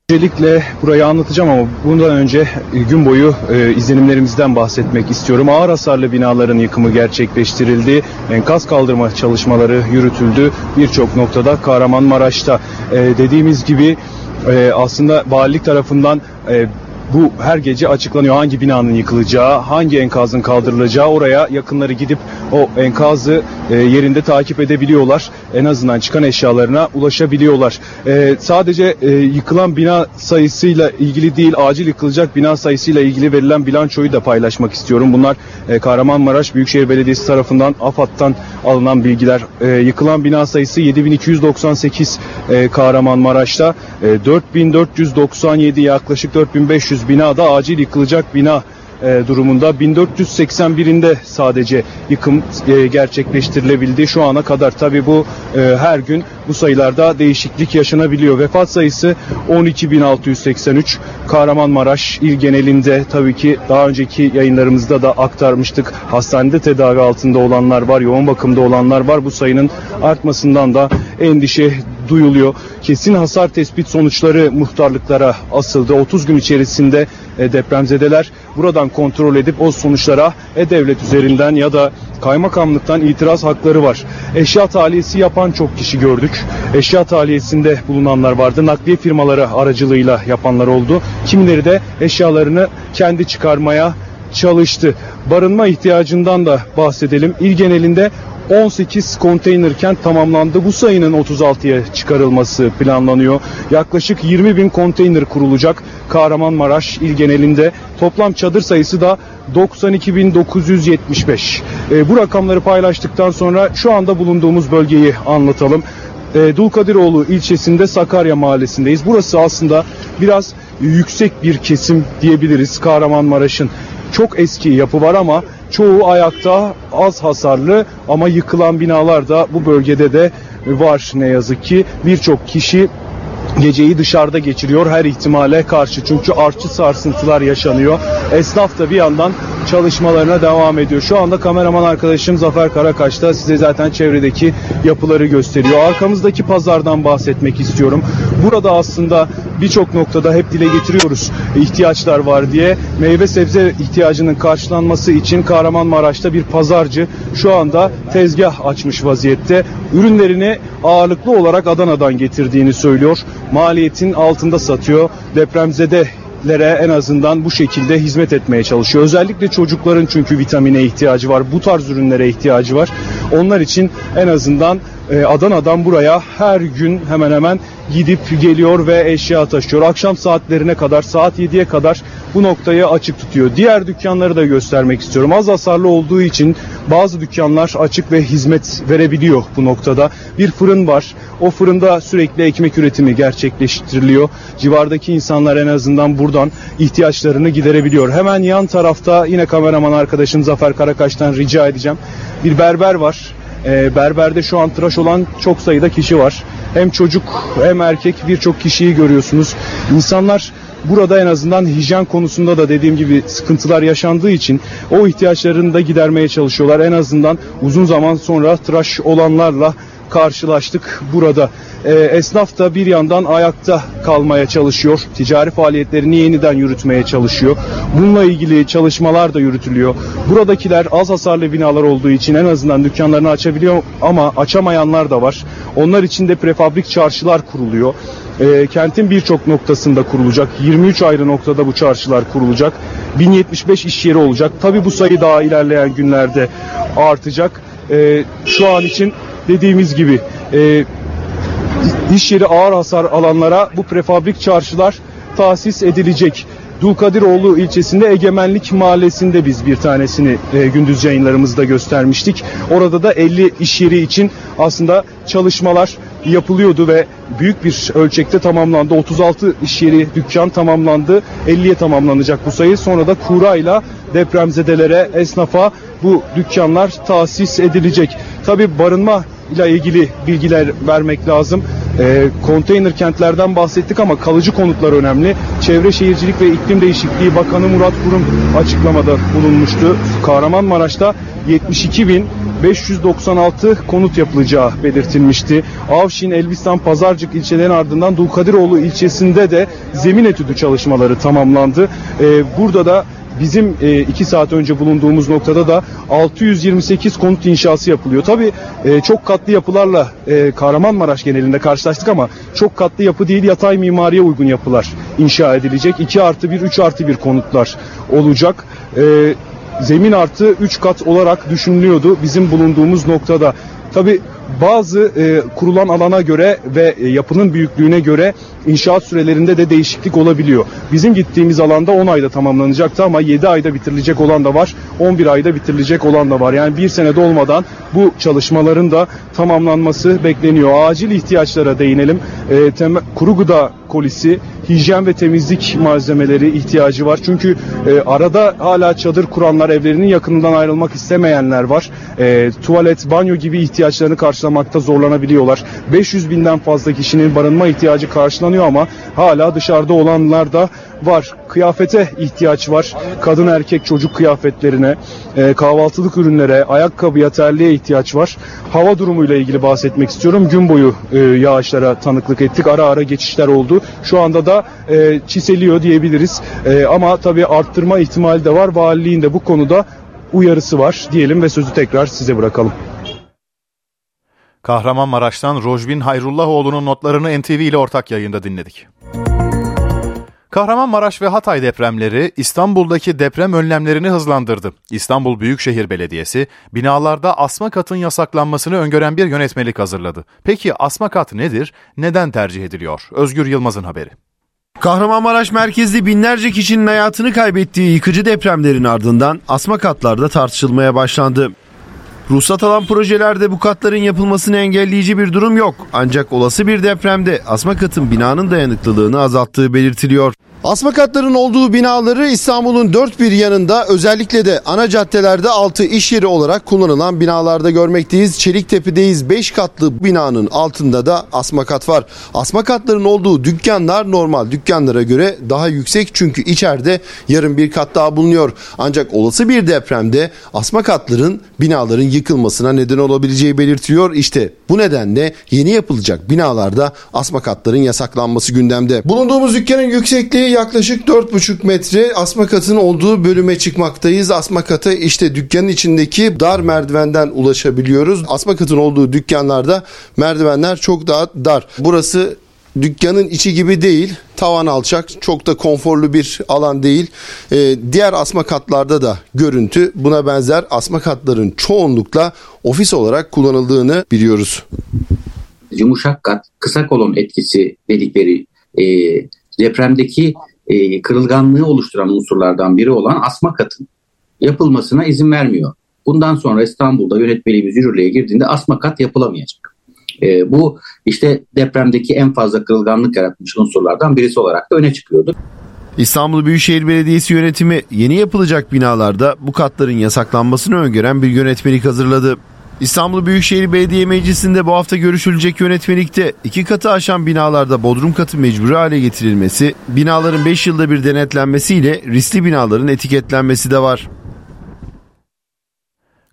Öncelikle burayı anlatacağım ama bundan önce gün boyu e, izlenimlerimizden bahsetmek istiyorum. Ağır hasarlı binaların yıkımı gerçekleştirildi. Enkaz kaldırma çalışmaları yürütüldü. Birçok noktada Kahramanmaraş'ta e, dediğimiz gibi e, aslında valilik tarafından e, bu her gece açıklanıyor hangi binanın yıkılacağı, hangi enkazın kaldırılacağı oraya yakınları gidip o enkazı e, yerinde takip edebiliyorlar. En azından çıkan eşyalarına ulaşabiliyorlar. E, sadece e, yıkılan bina sayısıyla ilgili değil, acil yıkılacak bina sayısıyla ilgili verilen bilançoyu da paylaşmak istiyorum. Bunlar e, Kahramanmaraş Büyükşehir Belediyesi tarafından AFAD'dan alınan bilgiler. E, yıkılan bina sayısı 7298 e, Kahramanmaraş'ta. E, 4497 yaklaşık 4500 binada acil yıkılacak bina e, durumunda 1481'inde sadece yıkım e, gerçekleştirilebildi şu ana kadar. Tabi bu e, her gün bu sayılarda değişiklik yaşanabiliyor. Vefat sayısı 12.683. Kahramanmaraş il genelinde tabii ki daha önceki yayınlarımızda da aktarmıştık. Hastanede tedavi altında olanlar var, yoğun bakımda olanlar var. Bu sayının artmasından da endişe duyuluyor. Kesin hasar tespit sonuçları muhtarlıklara asıldı. 30 gün içerisinde e, depremzedeler buradan kontrol edip o sonuçlara e-devlet üzerinden ya da kaymakamlıktan itiraz hakları var. Eşya tahliyesi yapan çok kişi gördük. Eşya tahliyesinde bulunanlar vardı. Nakliye firmaları aracılığıyla yapanlar oldu. Kimileri de eşyalarını kendi çıkarmaya çalıştı. Barınma ihtiyacından da bahsedelim. İl genelinde 18 konteyner kent tamamlandı. Bu sayının 36'ya çıkarılması planlanıyor. Yaklaşık 20 bin konteyner kurulacak Kahramanmaraş il genelinde. Toplam çadır sayısı da 92.975. E, bu rakamları paylaştıktan sonra şu anda bulunduğumuz bölgeyi anlatalım. E, Dulkadiroğlu ilçesinde Sakarya mahallesindeyiz. Burası aslında biraz yüksek bir kesim diyebiliriz Kahramanmaraş'ın. Çok eski yapı var ama çoğu ayakta az hasarlı ama yıkılan binalar da bu bölgede de var ne yazık ki. Birçok kişi geceyi dışarıda geçiriyor her ihtimale karşı çünkü artçı sarsıntılar yaşanıyor. Esnaf da bir yandan çalışmalarına devam ediyor. Şu anda kameraman arkadaşım Zafer Karakaş da size zaten çevredeki yapıları gösteriyor. Arkamızdaki pazardan bahsetmek istiyorum. Burada aslında birçok noktada hep dile getiriyoruz ihtiyaçlar var diye. Meyve sebze ihtiyacının karşılanması için Kahramanmaraş'ta bir pazarcı şu anda tezgah açmış vaziyette. Ürünlerini ağırlıklı olarak Adana'dan getirdiğini söylüyor. Maliyetin altında satıyor. Depremzede lere en azından bu şekilde hizmet etmeye çalışıyor. Özellikle çocukların çünkü vitamine ihtiyacı var. Bu tarz ürünlere ihtiyacı var. Onlar için en azından e, Adana'dan buraya her gün hemen hemen gidip geliyor ve eşya taşıyor. Akşam saatlerine kadar saat 7'ye kadar bu noktayı açık tutuyor. Diğer dükkanları da göstermek istiyorum. Az hasarlı olduğu için bazı dükkanlar açık ve hizmet verebiliyor bu noktada. Bir fırın var. O fırında sürekli ekmek üretimi gerçekleştiriliyor. Civardaki insanlar en azından buradan ihtiyaçlarını giderebiliyor. Hemen yan tarafta yine kameraman arkadaşım Zafer Karakaş'tan rica edeceğim. Bir berber var. E, berberde şu an tıraş olan çok sayıda kişi var. Hem çocuk hem erkek birçok kişiyi görüyorsunuz. İnsanlar burada en azından hijyen konusunda da dediğim gibi sıkıntılar yaşandığı için o ihtiyaçlarını da gidermeye çalışıyorlar. En azından uzun zaman sonra tıraş olanlarla karşılaştık burada. E, esnaf da bir yandan ayakta kalmaya çalışıyor. Ticari faaliyetlerini yeniden yürütmeye çalışıyor. Bununla ilgili çalışmalar da yürütülüyor. Buradakiler az hasarlı binalar olduğu için en azından dükkanlarını açabiliyor ama açamayanlar da var. Onlar için de prefabrik çarşılar kuruluyor. E, kentin birçok noktasında kurulacak. 23 ayrı noktada bu çarşılar kurulacak. 1075 iş yeri olacak. Tabi bu sayı daha ilerleyen günlerde artacak. E, şu an için dediğimiz gibi e, iş yeri ağır hasar alanlara bu prefabrik çarşılar tahsis edilecek. Dulkadiroğlu ilçesinde Egemenlik Mahallesi'nde biz bir tanesini e, gündüz yayınlarımızda göstermiştik. Orada da 50 iş yeri için aslında çalışmalar yapılıyordu ve büyük bir ölçekte tamamlandı. 36 iş yeri dükkan tamamlandı. 50'ye tamamlanacak bu sayı. Sonra da kura ile depremzedelere, esnafa bu dükkanlar tahsis edilecek. Tabi barınma ile ilgili bilgiler vermek lazım. E, konteyner kentlerden bahsettik ama kalıcı konutlar önemli. Çevre Şehircilik ve İklim Değişikliği Bakanı Murat Kurum açıklamada bulunmuştu. Kahramanmaraş'ta 72 bin 596 konut yapılacağı belirtilmişti. Avşin, Elbistan, Pazarcık ilçelerin ardından Dulkadiroğlu ilçesinde de zemin etüdü çalışmaları tamamlandı. Ee, burada da bizim e, iki saat önce bulunduğumuz noktada da 628 konut inşası yapılıyor. Tabii e, çok katlı yapılarla e, Kahramanmaraş genelinde karşılaştık ama çok katlı yapı değil yatay mimariye uygun yapılar inşa edilecek. 2 artı 1, 3 artı 1 konutlar olacak. E, zemin artı 3 kat olarak düşünülüyordu bizim bulunduğumuz noktada. Tabi bazı e, kurulan alana göre ve e, yapının büyüklüğüne göre inşaat sürelerinde de değişiklik olabiliyor. Bizim gittiğimiz alanda 10 ayda tamamlanacaktı ama 7 ayda bitirilecek olan da var. 11 ayda bitirilecek olan da var. Yani bir senede olmadan bu çalışmaların da tamamlanması bekleniyor. Acil ihtiyaçlara değinelim. E, tem- kuru gıda kolisi, hijyen ve temizlik malzemeleri ihtiyacı var. Çünkü e, arada hala çadır kuranlar, evlerinin yakınından ayrılmak istemeyenler var. E, tuvalet, banyo gibi ihtiyaçlarını karşılamakta zorlanabiliyorlar. 500 binden fazla kişinin barınma ihtiyacı karşılanıyor ama hala dışarıda olanlar da var. Kıyafete ihtiyaç var. Kadın erkek çocuk kıyafetlerine, e, kahvaltılık ürünlere, ayakkabıya, terliğe ihtiyaç var. Hava durumuyla ilgili bahsetmek istiyorum. Gün boyu e, yağışlara tanıklık ettik. Ara ara geçişler oldu. Şu anda da e, çiseliyor diyebiliriz. Ama tabii arttırma ihtimali de var. Valiliğin de bu konuda uyarısı var diyelim ve sözü tekrar size bırakalım. Kahramanmaraş'tan Rojbin Hayrullahoğlu'nun notlarını NTV ile ortak yayında dinledik. Kahramanmaraş ve Hatay depremleri İstanbul'daki deprem önlemlerini hızlandırdı. İstanbul Büyükşehir Belediyesi binalarda asma katın yasaklanmasını öngören bir yönetmelik hazırladı. Peki asma kat nedir? Neden tercih ediliyor? Özgür Yılmaz'ın haberi. Kahramanmaraş merkezli binlerce kişinin hayatını kaybettiği yıkıcı depremlerin ardından asma katlarda tartışılmaya başlandı. Ruhsat alan projelerde bu katların yapılmasını engelleyici bir durum yok. Ancak olası bir depremde asma katın binanın dayanıklılığını azalttığı belirtiliyor. Asma katların olduğu binaları İstanbul'un dört bir yanında özellikle de ana caddelerde altı iş yeri olarak kullanılan binalarda görmekteyiz. Çeliktepe'deyiz 5 katlı binanın altında da asma kat var. Asma katların olduğu dükkanlar normal dükkanlara göre daha yüksek çünkü içeride yarım bir kat daha bulunuyor. Ancak olası bir depremde asma katların binaların yıkılmasına neden olabileceği belirtiliyor. İşte bu nedenle yeni yapılacak binalarda asma katların yasaklanması gündemde. Bulunduğumuz dükkanın yüksekliği yaklaşık 4,5 metre asma katın olduğu bölüme çıkmaktayız. Asma kata işte dükkanın içindeki dar merdivenden ulaşabiliyoruz. Asma katın olduğu dükkanlarda merdivenler çok daha dar. Burası dükkanın içi gibi değil. Tavan alçak, çok da konforlu bir alan değil. Ee, diğer asma katlarda da görüntü buna benzer. Asma katların çoğunlukla ofis olarak kullanıldığını biliyoruz. Yumuşak kat, kısa kolon etkisi dedikleri e, depremdeki e, kırılganlığı oluşturan unsurlardan biri olan asma katın yapılmasına izin vermiyor. Bundan sonra İstanbul'da yönetmeliğimiz yürürlüğe girdiğinde asma kat yapılamayacak. E, bu işte depremdeki en fazla kırılganlık yaratmış unsurlardan birisi olarak da öne çıkıyordu. İstanbul Büyükşehir Belediyesi yönetimi yeni yapılacak binalarda bu katların yasaklanmasını öngören bir yönetmelik hazırladı. İstanbul Büyükşehir Belediye Meclisi'nde bu hafta görüşülecek yönetmelikte iki katı aşan binalarda bodrum katı mecburi hale getirilmesi, binaların 5 yılda bir denetlenmesiyle riskli binaların etiketlenmesi de var.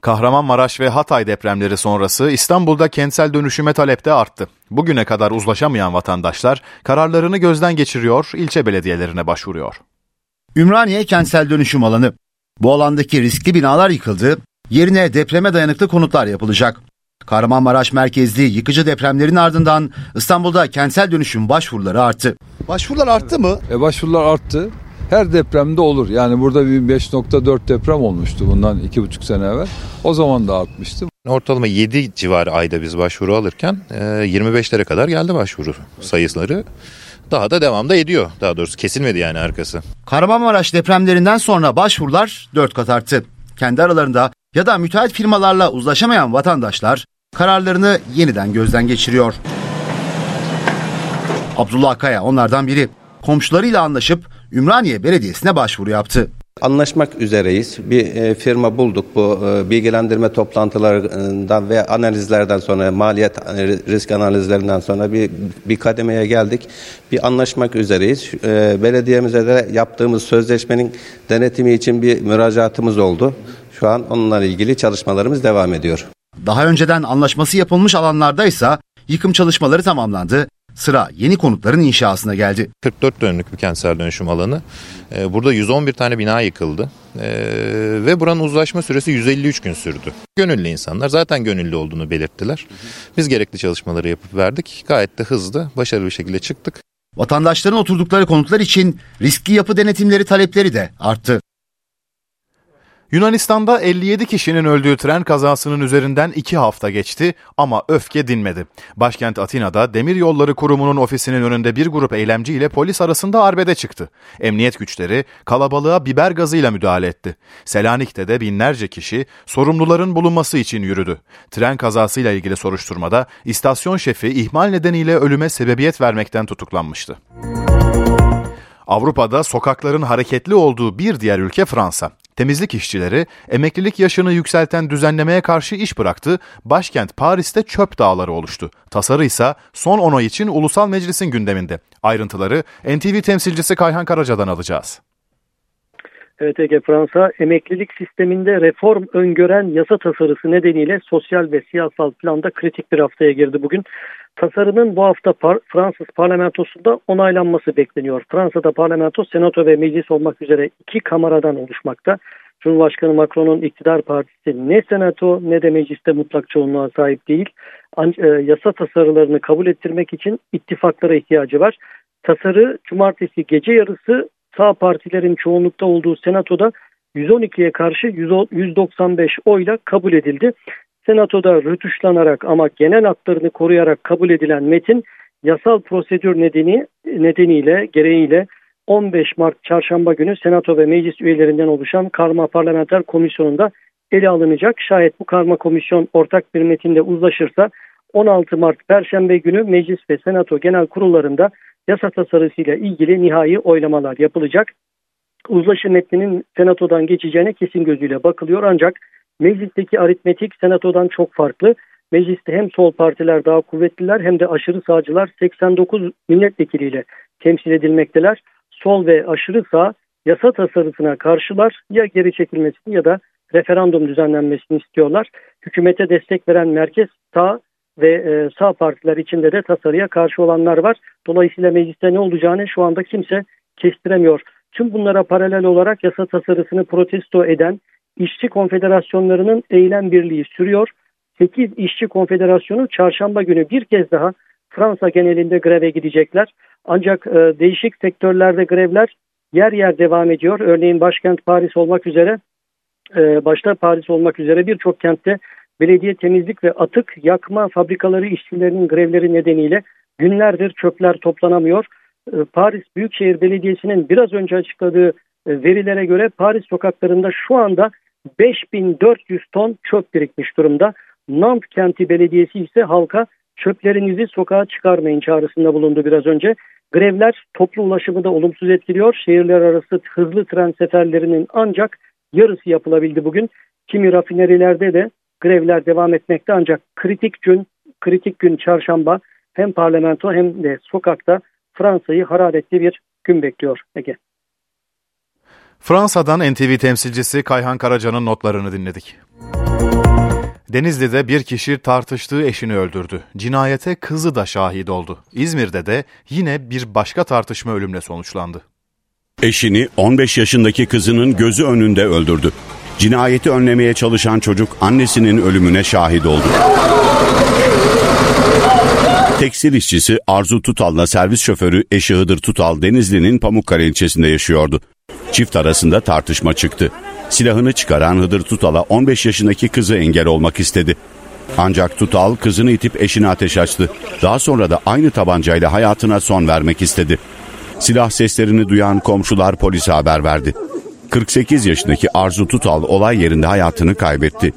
Kahramanmaraş ve Hatay depremleri sonrası İstanbul'da kentsel dönüşüme talep de arttı. Bugüne kadar uzlaşamayan vatandaşlar kararlarını gözden geçiriyor, ilçe belediyelerine başvuruyor. Ümraniye kentsel dönüşüm alanı. Bu alandaki riskli binalar yıkıldı, yerine depreme dayanıklı konutlar yapılacak. Kahramanmaraş merkezli yıkıcı depremlerin ardından İstanbul'da kentsel dönüşüm başvuruları arttı. Başvurular arttı mı? E başvurular arttı. Her depremde olur. Yani burada bir 5.4 deprem olmuştu bundan 2,5 sene evvel. O zaman da artmıştı. Ortalama 7 civarı ayda biz başvuru alırken 25'lere kadar geldi başvuru sayıları. Daha da devamda ediyor. Daha doğrusu kesilmedi yani arkası. Kahramanmaraş depremlerinden sonra başvurular 4 kat arttı. Kendi aralarında ya da müteahhit firmalarla uzlaşamayan vatandaşlar kararlarını yeniden gözden geçiriyor. Abdullah Kaya onlardan biri. Komşularıyla anlaşıp Ümraniye Belediyesi'ne başvuru yaptı. Anlaşmak üzereyiz. Bir e, firma bulduk bu e, bilgilendirme toplantılarından ve analizlerden sonra maliyet e, risk analizlerinden sonra bir bir kademeye geldik. Bir anlaşmak üzereyiz. Belediyemize de yaptığımız sözleşmenin denetimi için bir müracaatımız oldu. Şu an onunla ilgili çalışmalarımız devam ediyor. Daha önceden anlaşması yapılmış alanlarda ise yıkım çalışmaları tamamlandı. Sıra yeni konutların inşasına geldi. 44 dönümlük bir kentsel dönüşüm alanı. Ee, burada 111 tane bina yıkıldı. Ee, ve buranın uzlaşma süresi 153 gün sürdü. Gönüllü insanlar zaten gönüllü olduğunu belirttiler. Biz gerekli çalışmaları yapıp verdik. Gayet de hızlı, başarılı bir şekilde çıktık. Vatandaşların oturdukları konutlar için riskli yapı denetimleri talepleri de arttı. Yunanistan'da 57 kişinin öldüğü tren kazasının üzerinden 2 hafta geçti ama öfke dinmedi. Başkent Atina'da Demir Yolları Kurumu'nun ofisinin önünde bir grup eylemci ile polis arasında arbede çıktı. Emniyet güçleri kalabalığa biber gazıyla müdahale etti. Selanik'te de binlerce kişi sorumluların bulunması için yürüdü. Tren kazasıyla ilgili soruşturmada istasyon şefi ihmal nedeniyle ölüme sebebiyet vermekten tutuklanmıştı. Avrupa'da sokakların hareketli olduğu bir diğer ülke Fransa. Temizlik işçileri emeklilik yaşını yükselten düzenlemeye karşı iş bıraktı. Başkent Paris'te çöp dağları oluştu. Tasarı ise son onay için Ulusal Meclis'in gündeminde. Ayrıntıları NTV temsilcisi Kayhan Karaca'dan alacağız. Evet Ege Fransa emeklilik sisteminde reform öngören yasa tasarısı nedeniyle sosyal ve siyasal planda kritik bir haftaya girdi bugün. Tasarının bu hafta par Fransız parlamentosunda onaylanması bekleniyor. Fransa'da parlamento, senato ve meclis olmak üzere iki kameradan oluşmakta. Cumhurbaşkanı Macron'un iktidar partisi ne senato ne de mecliste mutlak çoğunluğa sahip değil. An e, yasa tasarılarını kabul ettirmek için ittifaklara ihtiyacı var. Tasarı cumartesi gece yarısı sağ partilerin çoğunlukta olduğu senatoda 112'ye karşı 195 oyla kabul edildi. Senatoda rötuşlanarak ama genel haklarını koruyarak kabul edilen metin yasal prosedür nedeni nedeniyle gereğiyle 15 Mart çarşamba günü Senato ve meclis üyelerinden oluşan karma parlamenter komisyonunda ele alınacak. Şayet bu karma komisyon ortak bir metinde uzlaşırsa 16 Mart Perşembe günü meclis ve senato genel kurullarında yasa tasarısıyla ilgili nihai oylamalar yapılacak. Uzlaşı metninin senatodan geçeceğine kesin gözüyle bakılıyor ancak meclisteki aritmetik senatodan çok farklı. Mecliste hem sol partiler daha kuvvetliler hem de aşırı sağcılar 89 milletvekiliyle temsil edilmekteler. Sol ve aşırı sağ yasa tasarısına karşılar ya geri çekilmesini ya da referandum düzenlenmesini istiyorlar. Hükümete destek veren merkez sağ ve e, sağ partiler içinde de tasarıya karşı olanlar var. Dolayısıyla mecliste ne olacağını şu anda kimse kestiremiyor. Tüm bunlara paralel olarak yasa tasarısını protesto eden işçi konfederasyonlarının eylem birliği sürüyor. 8 işçi konfederasyonu çarşamba günü bir kez daha Fransa genelinde greve gidecekler. Ancak e, değişik sektörlerde grevler yer yer devam ediyor. Örneğin başkent Paris olmak üzere e, başta Paris olmak üzere birçok kentte belediye temizlik ve atık yakma fabrikaları işçilerinin grevleri nedeniyle günlerdir çöpler toplanamıyor. E, Paris Büyükşehir Belediyesi'nin biraz önce açıkladığı verilere göre Paris sokaklarında şu anda 5400 ton çöp birikmiş durumda. Nant kenti belediyesi ise halka çöplerinizi sokağa çıkarmayın çağrısında bulundu biraz önce. Grevler toplu ulaşımı da olumsuz etkiliyor. Şehirler arası hızlı tren seferlerinin ancak yarısı yapılabildi bugün. Kimi rafinerilerde de grevler devam etmekte ancak kritik gün kritik gün çarşamba hem parlamento hem de sokakta Fransa'yı hararetli bir gün bekliyor Ege. Fransa'dan NTV temsilcisi Kayhan Karaca'nın notlarını dinledik. Denizli'de bir kişi tartıştığı eşini öldürdü. Cinayete kızı da şahit oldu. İzmir'de de yine bir başka tartışma ölümle sonuçlandı. Eşini 15 yaşındaki kızının gözü önünde öldürdü. Cinayeti önlemeye çalışan çocuk annesinin ölümüne şahit oldu. Tekstil işçisi Arzu Tutal'la servis şoförü eşi Hıdır Tutal Denizli'nin Pamukkale ilçesinde yaşıyordu. Çift arasında tartışma çıktı. Silahını çıkaran Hıdır Tutal'a 15 yaşındaki kızı engel olmak istedi. Ancak Tutal kızını itip eşine ateş açtı. Daha sonra da aynı tabancayla hayatına son vermek istedi. Silah seslerini duyan komşular polise haber verdi. 48 yaşındaki Arzu Tutal olay yerinde hayatını kaybetti.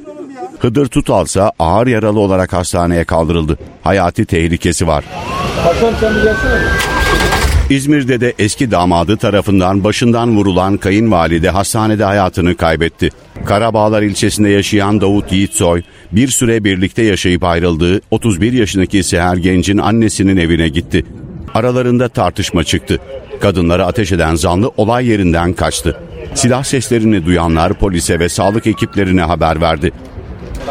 Hıdır Tutal ise ağır yaralı olarak hastaneye kaldırıldı. Hayati tehlikesi var. İzmir'de de eski damadı tarafından başından vurulan kayınvalide hastanede hayatını kaybetti. Karabağlar ilçesinde yaşayan Davut Yiğitsoy bir süre birlikte yaşayıp ayrıldığı 31 yaşındaki Seher Genç'in annesinin evine gitti. Aralarında tartışma çıktı. Kadınlara ateş eden zanlı olay yerinden kaçtı. Silah seslerini duyanlar polise ve sağlık ekiplerine haber verdi.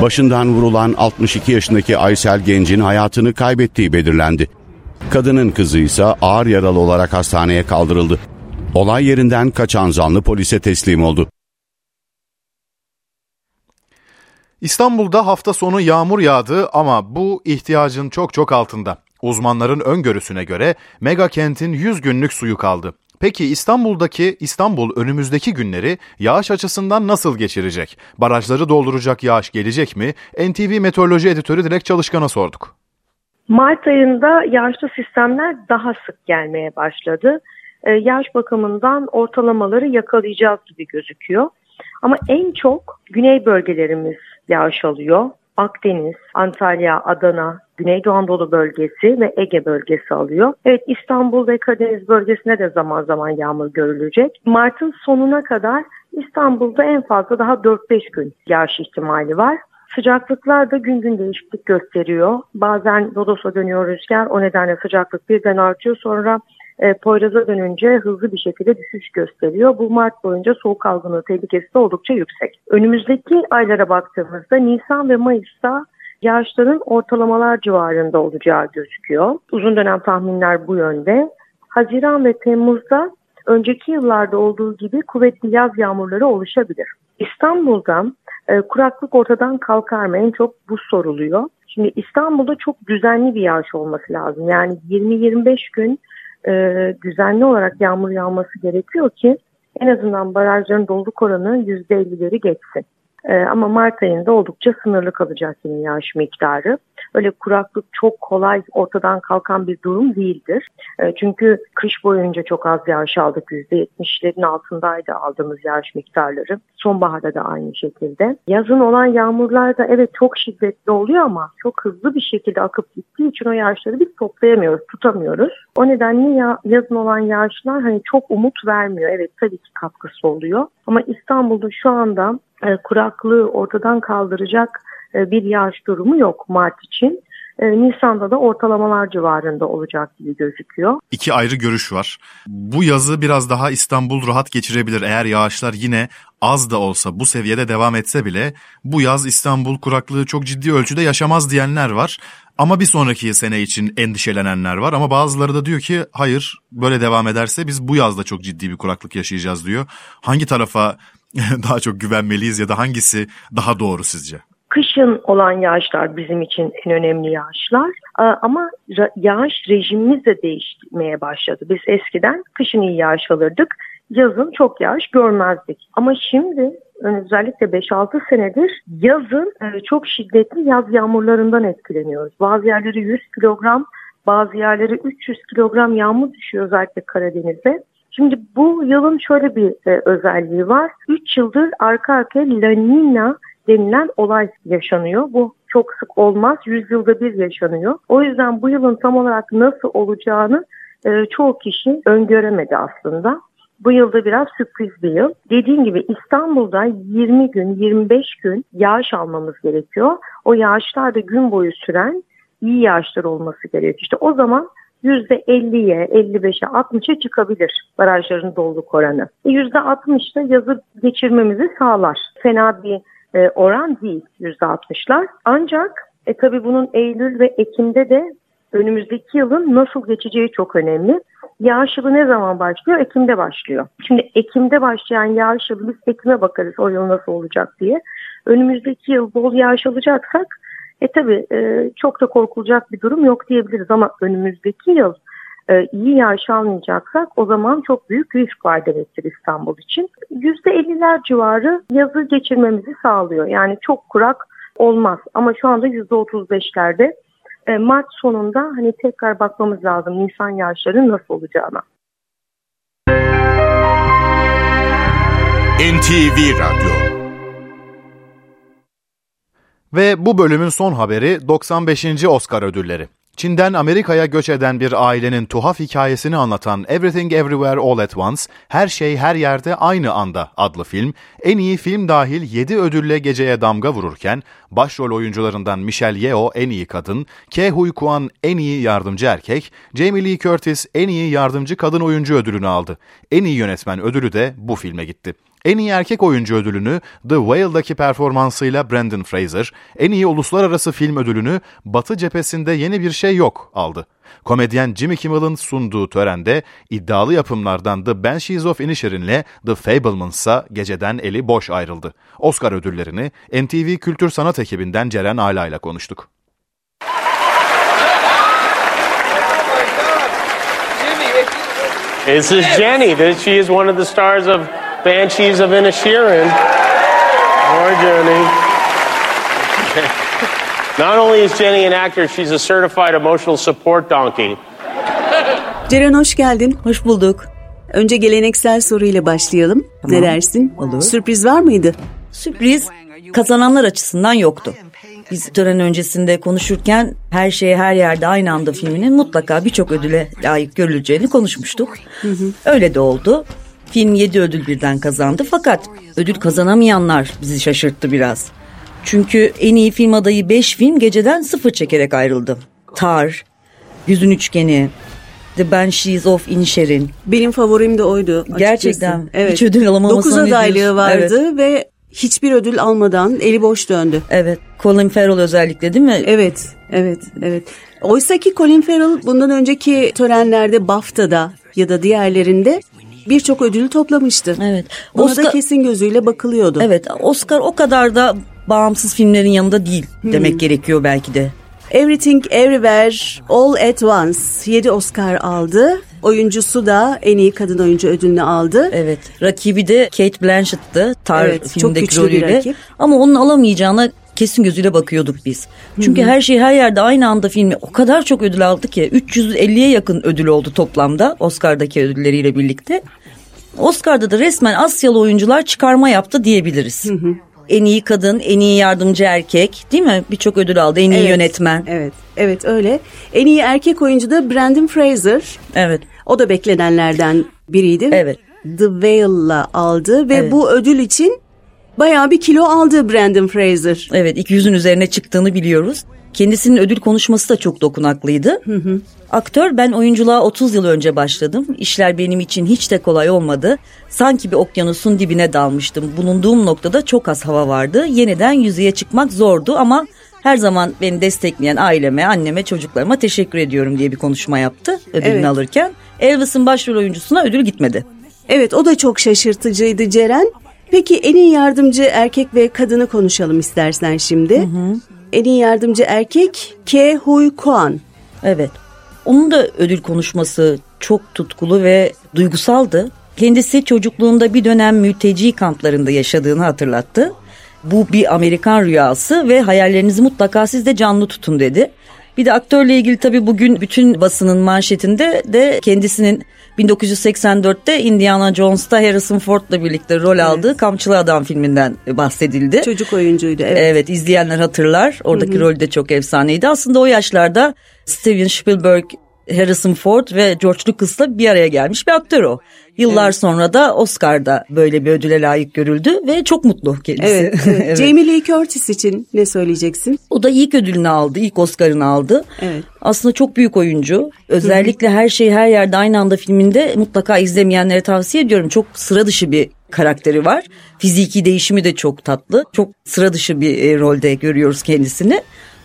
Başından vurulan 62 yaşındaki Aysel Genç'in hayatını kaybettiği belirlendi. Kadının kızı ise ağır yaralı olarak hastaneye kaldırıldı. Olay yerinden kaçan zanlı polise teslim oldu. İstanbul'da hafta sonu yağmur yağdı ama bu ihtiyacın çok çok altında. Uzmanların öngörüsüne göre mega kentin 100 günlük suyu kaldı. Peki İstanbul'daki İstanbul önümüzdeki günleri yağış açısından nasıl geçirecek? Barajları dolduracak yağış gelecek mi? NTV Meteoroloji Editörü Dilek Çalışkan'a sorduk. Mart ayında yağışlı sistemler daha sık gelmeye başladı. Ee, yağış bakımından ortalamaları yakalayacağız gibi gözüküyor. Ama en çok güney bölgelerimiz yağış alıyor. Akdeniz, Antalya, Adana, Güneydoğu Anadolu bölgesi ve Ege bölgesi alıyor. Evet İstanbul ve Karadeniz bölgesine de zaman zaman yağmur görülecek. Mart'ın sonuna kadar İstanbul'da en fazla daha 4-5 gün yağış ihtimali var. Sıcaklıklar da gün gün değişiklik gösteriyor. Bazen Rodos'a dönüyor rüzgar. O nedenle sıcaklık birden artıyor. Sonra e, Poyraz'a dönünce hızlı bir şekilde düşüş gösteriyor. Bu Mart boyunca soğuk algınlığı tehlikesi de oldukça yüksek. Önümüzdeki aylara baktığımızda Nisan ve Mayıs'ta yağışların ortalamalar civarında olacağı gözüküyor. Uzun dönem tahminler bu yönde. Haziran ve Temmuz'da önceki yıllarda olduğu gibi kuvvetli yaz yağmurları oluşabilir. İstanbul'da e, kuraklık ortadan kalkar mı? En çok bu soruluyor. Şimdi İstanbul'da çok düzenli bir yağış olması lazım. Yani 20-25 gün e, düzenli olarak yağmur yağması gerekiyor ki en azından barajların doluluk oranı %50'leri geçsin. E, ama Mart ayında oldukça sınırlı kalacak yine yağış miktarı. Öyle kuraklık çok kolay ortadan kalkan bir durum değildir. E, çünkü kış boyunca çok az yağış aldık. %70'lerin altındaydı aldığımız yağış miktarları. Sonbaharda da aynı şekilde. Yazın olan yağmurlar da evet çok şiddetli oluyor ama çok hızlı bir şekilde akıp gittiği için o yağışları biz toplayamıyoruz, tutamıyoruz. O nedenle ya, yazın olan yağışlar hani çok umut vermiyor. Evet tabii ki katkısı oluyor. Ama İstanbul'da şu anda e, kuraklığı ortadan kaldıracak e, bir yağış durumu yok Mart için. E, Nisan'da da ortalamalar civarında olacak gibi gözüküyor. İki ayrı görüş var. Bu yazı biraz daha İstanbul rahat geçirebilir eğer yağışlar yine az da olsa bu seviyede devam etse bile bu yaz İstanbul kuraklığı çok ciddi ölçüde yaşamaz diyenler var. Ama bir sonraki sene için endişelenenler var ama bazıları da diyor ki hayır böyle devam ederse biz bu yazda çok ciddi bir kuraklık yaşayacağız diyor. Hangi tarafa daha çok güvenmeliyiz ya da hangisi daha doğru sizce? Kışın olan yağışlar bizim için en önemli yağışlar ama yağış rejimimiz de değişmeye başladı. Biz eskiden kışın iyi yağış alırdık, yazın çok yağış görmezdik. Ama şimdi özellikle 5-6 senedir yazın e, çok şiddetli yaz yağmurlarından etkileniyoruz. Bazı yerleri 100 kilogram, bazı yerleri 300 kilogram yağmur düşüyor özellikle Karadeniz'de. Şimdi bu yılın şöyle bir e, özelliği var. 3 yıldır arka arkaya La Nina denilen olay yaşanıyor. Bu çok sık olmaz. 100 yılda bir yaşanıyor. O yüzden bu yılın tam olarak nasıl olacağını e, çoğu kişi öngöremedi aslında. Bu yılda biraz sürpriz bir yıl. Dediğim gibi İstanbul'da 20 gün, 25 gün yağış almamız gerekiyor. O yağışlar da gün boyu süren iyi yağışlar olması gerekiyor. İşte o zaman %50'ye, 55'e, 60'a çıkabilir barajların doluluk oranı. %60 e, da yazı geçirmemizi sağlar. Fena bir e, oran değil %60'lar. Ancak e, tabii bunun Eylül ve Ekim'de de önümüzdeki yılın nasıl geçeceği çok önemli. Yağış yılı ne zaman başlıyor? Ekim'de başlıyor. Şimdi Ekim'de başlayan yağış yılı biz Ekim'e bakarız o yıl nasıl olacak diye. Önümüzdeki yıl bol yağış alacaksak e tabii e, çok da korkulacak bir durum yok diyebiliriz ama önümüzdeki yıl e, iyi yağış almayacaksak o zaman çok büyük risk var demektir İstanbul için. %50'ler civarı yazı geçirmemizi sağlıyor. Yani çok kurak olmaz ama şu anda %35'lerde e, Mart sonunda hani tekrar bakmamız lazım Nisan yağışların nasıl olacağına. NTV Radyo Ve bu bölümün son haberi 95. Oscar ödülleri. Çin'den Amerika'ya göç eden bir ailenin tuhaf hikayesini anlatan Everything Everywhere All at Once, Her Şey Her Yerde Aynı Anda adlı film, en iyi film dahil 7 ödülle geceye damga vururken, başrol oyuncularından Michelle Yeoh en iyi kadın, Ke Huy Kwan en iyi yardımcı erkek, Jamie Lee Curtis en iyi yardımcı kadın oyuncu ödülünü aldı. En iyi yönetmen ödülü de bu filme gitti. En iyi erkek oyuncu ödülünü The Whale'daki performansıyla Brandon Fraser, en iyi uluslararası film ödülünü Batı cephesinde yeni bir şey yok aldı. Komedyen Jimmy Kimmel'ın sunduğu törende iddialı yapımlardan The Banshees of Inisherin'le The Fableman's'a geceden eli boş ayrıldı. Oscar ödüllerini NTV Kültür Sanat ekibinden Ceren Ala ile konuştuk. This is Jenny. She is one of the stars of Banshees of Inisherin. Or Jenny. Not only is Jenny an actor, she's a certified emotional support donkey. Ceren hoş geldin. Hoş bulduk. Önce geleneksel soruyla başlayalım. Tamam. Ne dersin? Olur. Sürpriz var mıydı? Sürpriz kazananlar açısından yoktu. Biz tören öncesinde konuşurken her şeye her yerde aynı anda filminin mutlaka birçok ödüle layık görüleceğini konuşmuştuk. Hı hı. Öyle de oldu. Film 7 ödül birden kazandı fakat ödül kazanamayanlar bizi şaşırttı biraz. Çünkü en iyi film adayı 5 film geceden sıfır çekerek ayrıldı. Tar, Yüzün Üçgeni, The Banshees of Inisherin. Benim favorim de oydu. Açıkçası. Gerçekten. Evet. Hiç ödül alamamasını 9 adaylığı vardı evet. ve hiçbir ödül almadan eli boş döndü. Evet. Colin Farrell özellikle değil mi? Evet. Evet. Evet. Oysa ki Colin Farrell bundan önceki törenlerde BAFTA'da ya da diğerlerinde birçok ödülü toplamıştı. Evet. Buna Oscar, da kesin gözüyle bakılıyordu. Evet. Oscar o kadar da bağımsız filmlerin yanında değil demek hmm. gerekiyor belki de. Everything Everywhere All at Once 7 Oscar aldı. Oyuncusu da en iyi kadın oyuncu ödülünü aldı. Evet. Rakibi de Kate Blanchett'tı. Tar evet, filmdeki çok rolüyle. Rakip. Ama onun alamayacağına kesin gözüyle bakıyorduk biz. Çünkü Hı-hı. her şey her yerde aynı anda filmi o kadar çok ödül aldı ki 350'ye yakın ödül oldu toplamda Oscar'daki ödülleriyle birlikte. Oscar'da da resmen Asyalı oyuncular çıkarma yaptı diyebiliriz. Hı-hı. En iyi kadın, en iyi yardımcı erkek değil mi? Birçok ödül aldı. En iyi evet, yönetmen. Evet, evet öyle. En iyi erkek oyuncu da Brandon Fraser. Evet. O da beklenenlerden biriydi. Evet. The Whale'la aldı ve evet. bu ödül için bayağı bir kilo aldı Brandon Fraser. Evet 200'ün üzerine çıktığını biliyoruz. Kendisinin ödül konuşması da çok dokunaklıydı. Hı hı. Aktör ben oyunculuğa 30 yıl önce başladım. İşler benim için hiç de kolay olmadı. Sanki bir okyanusun dibine dalmıştım. Bulunduğum noktada çok az hava vardı. Yeniden yüzeye çıkmak zordu ama her zaman beni destekleyen aileme, anneme, çocuklarıma teşekkür ediyorum diye bir konuşma yaptı ödülünü evet. alırken. Elvis'in başrol oyuncusuna ödül gitmedi. Evet o da çok şaşırtıcıydı Ceren. Peki en iyi yardımcı erkek ve kadını konuşalım istersen şimdi. Hı hı. En iyi yardımcı erkek Ke Huy Kwan. Evet. Onun da ödül konuşması çok tutkulu ve duygusaldı. Kendisi çocukluğunda bir dönem mülteci kamplarında yaşadığını hatırlattı. Bu bir Amerikan rüyası ve hayallerinizi mutlaka siz de canlı tutun dedi. Bir de aktörle ilgili tabii bugün bütün basının manşetinde de kendisinin 1984'te Indiana Jones'ta Harrison Ford'la birlikte rol evet. aldığı Kamçılı Adam filminden bahsedildi. Çocuk oyuncuydu evet. Evet izleyenler hatırlar. Oradaki hı hı. rolü de çok efsaneydi. Aslında o yaşlarda Steven Spielberg Harrison Ford ve George Lucas'la bir araya gelmiş bir aktör o. Yıllar evet. sonra da Oscar'da böyle bir ödüle layık görüldü ve çok mutlu kendisi. Evet, evet. Jamie Lee Curtis için ne söyleyeceksin? O da ilk ödülünü aldı, ilk Oscar'ını aldı. Evet. Aslında çok büyük oyuncu. Özellikle her şey her yerde aynı anda filminde mutlaka izlemeyenlere tavsiye ediyorum. Çok sıra dışı bir karakteri var. Fiziki değişimi de çok tatlı. Çok sıra dışı bir e, rolde görüyoruz kendisini.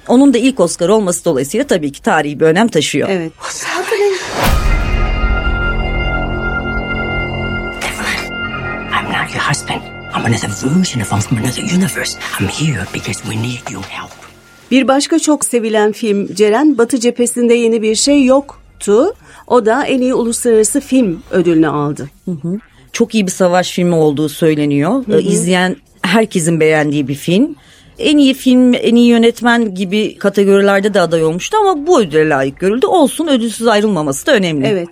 Onun da ilk Oscar olması dolayısıyla tabii ki tarihi bir önem taşıyor. Evet. I'm not your husband. I'm another version of him from another universe. I'm here because we need your help. Bir başka çok sevilen film Ceren Batı cephesinde yeni bir şey yoktu. O da en iyi uluslararası film ödülünü aldı. Hı hı. Çok iyi bir savaş filmi olduğu söyleniyor. Hı hı. İzleyen herkesin beğendiği bir film. En iyi film, en iyi yönetmen gibi kategorilerde de aday olmuştu ama bu ödüle layık görüldü. Olsun ödülsüz ayrılmaması da önemli. Evet.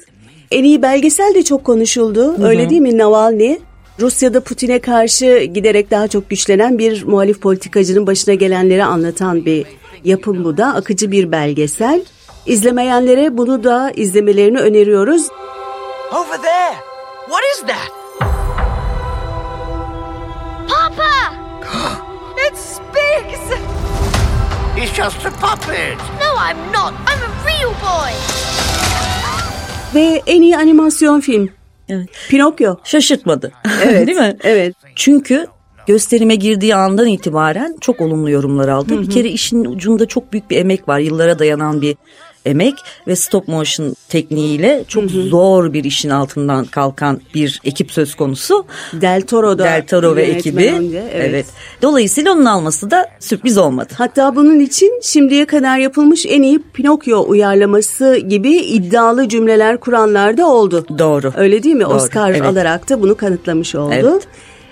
En iyi belgesel de çok konuşuldu. Hı hı. Öyle değil mi Navalny? Rusya'da Putin'e karşı giderek daha çok güçlenen bir muhalif politikacının başına gelenleri anlatan bir yapım bu da. Akıcı bir belgesel. İzlemeyenlere bunu da izlemelerini öneriyoruz. Over there! What is that? Just a puppet. No, I'm not. I'm a real boy. Ve en iyi animasyon film. Evet. Pinokyo. Şaşırtmadı. Evet. Değil mi? Evet. Çünkü gösterime girdiği andan itibaren çok olumlu yorumlar aldı. Bir kere işin ucunda çok büyük bir emek var. Yıllara dayanan bir emek ve stop motion tekniğiyle çok zor bir işin altından kalkan bir ekip söz konusu. Del Toro da Del Toro ve ekibi. önce, evet. evet. Dolayısıyla onun alması da sürpriz olmadı. Hatta bunun için şimdiye kadar yapılmış en iyi Pinokyo uyarlaması gibi iddialı cümleler kuranlar da oldu. Doğru. Öyle değil mi? Doğru, Oscar evet. alarak da bunu kanıtlamış oldu. Evet.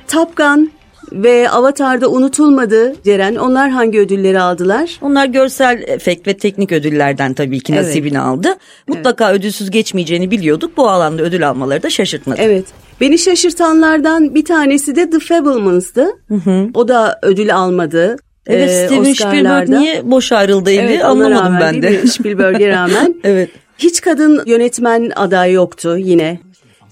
Top Gun ve Avatar'da unutulmadı Ceren. Onlar hangi ödülleri aldılar? Onlar görsel efekt ve teknik ödüllerden tabii ki Evet. nasibini aldı. Mutlaka ödülsüz geçmeyeceğini biliyorduk. Bu alanda ödül almaları da şaşırtmadı. Evet. Beni şaşırtanlardan bir tanesi de The Fabelmans'tı. O da ödül almadı. Evet Ee, Steven Spielberg niye boş ayrıldıydı Evet, anlamadım rağmen ben de. Spielberg'e rağmen. evet. Hiç kadın yönetmen adayı yoktu yine.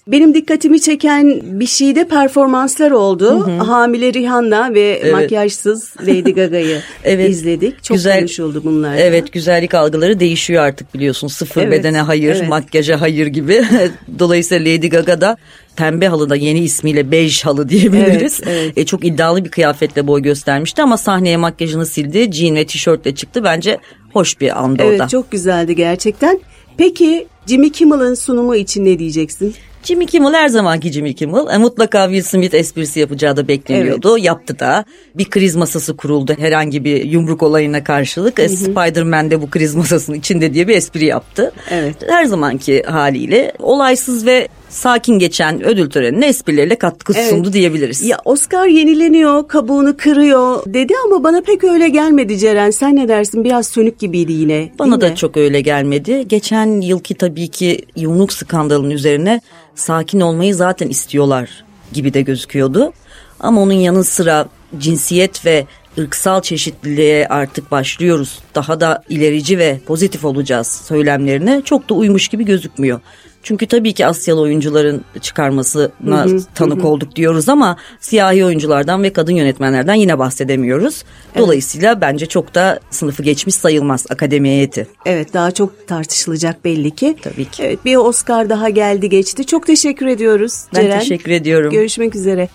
Benim dikkatimi çeken bir şeyde performanslar oldu. Hamile Rihanna ve Evet. makyajsız Lady Gaga'yı Evet. izledik. Çok Güzel- konuşuldu bunlar. Evet güzellik algıları değişiyor artık biliyorsun. Sıfır Evet, bedene hayır, evet. makyaja hayır gibi. Dolayısıyla Lady Gaga da pembe halıda yeni ismiyle bej halı diyebiliriz. Evet, evet. E, çok iddialı bir kıyafetle boy göstermişti ama sahneye makyajını sildi. Jean ve tişörtle çıktı. Bence hoş bir andı Evet o da. çok güzeldi gerçekten. Peki Jimmy Kimmel'ın sunumu için ne diyeceksin? Jimmy Kimmel her zamanki Jimmy Kimmel. E, mutlaka Will Smith esprisi yapacağı da bekleniyordu. Yaptı da. Bir kriz masası kuruldu herhangi bir yumruk olayına karşılık. E, Spider-Man de bu kriz masasının içinde diye bir espri yaptı. Evet. Her zamanki haliyle olaysız ve sakin geçen ödül törenine esprileriyle katkı Evet. sundu diyebiliriz. Ya Oscar yenileniyor, kabuğunu kırıyor dedi ama bana pek öyle gelmedi Ceren. Sen ne dersin? Biraz sönük gibiydi yine. Bana da mi? çok öyle gelmedi. Geçen yılki tabii ki yumruk skandalının üzerine sakin olmayı zaten istiyorlar gibi de gözüküyordu. Ama onun yanı sıra cinsiyet ve ırksal çeşitliliğe artık başlıyoruz. Daha da ilerici ve pozitif olacağız söylemlerine çok da uymuş gibi gözükmüyor. Çünkü tabii ki Asyalı oyuncuların çıkarmasına Hı hı, tanık hı olduk diyoruz ama siyahi oyunculardan ve kadın yönetmenlerden yine bahsedemiyoruz. Dolayısıyla bence çok da sınıfı geçmiş sayılmaz akademi heyeti. Evet daha çok tartışılacak belli ki. Tabii ki. Evet bir Oscar daha geldi geçti. Çok teşekkür ediyoruz Ben Ceren. teşekkür ediyorum. Görüşmek üzere.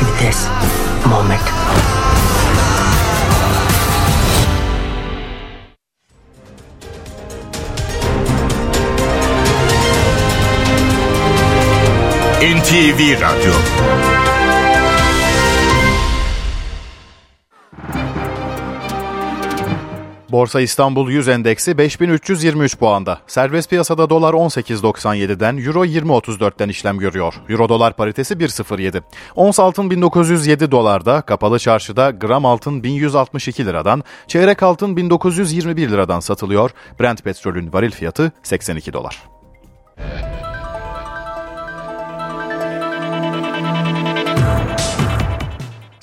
To this moment. NTV Radyo Borsa İstanbul 100 endeksi 5323 puanda. Serbest piyasada dolar 18.97'den, euro 20.34'ten işlem görüyor. Euro dolar paritesi 1.07. Ons altın 1907 dolarda, kapalı çarşıda gram altın 1162 liradan, çeyrek altın 1921 liradan satılıyor. Brent petrolün varil fiyatı 82 dolar.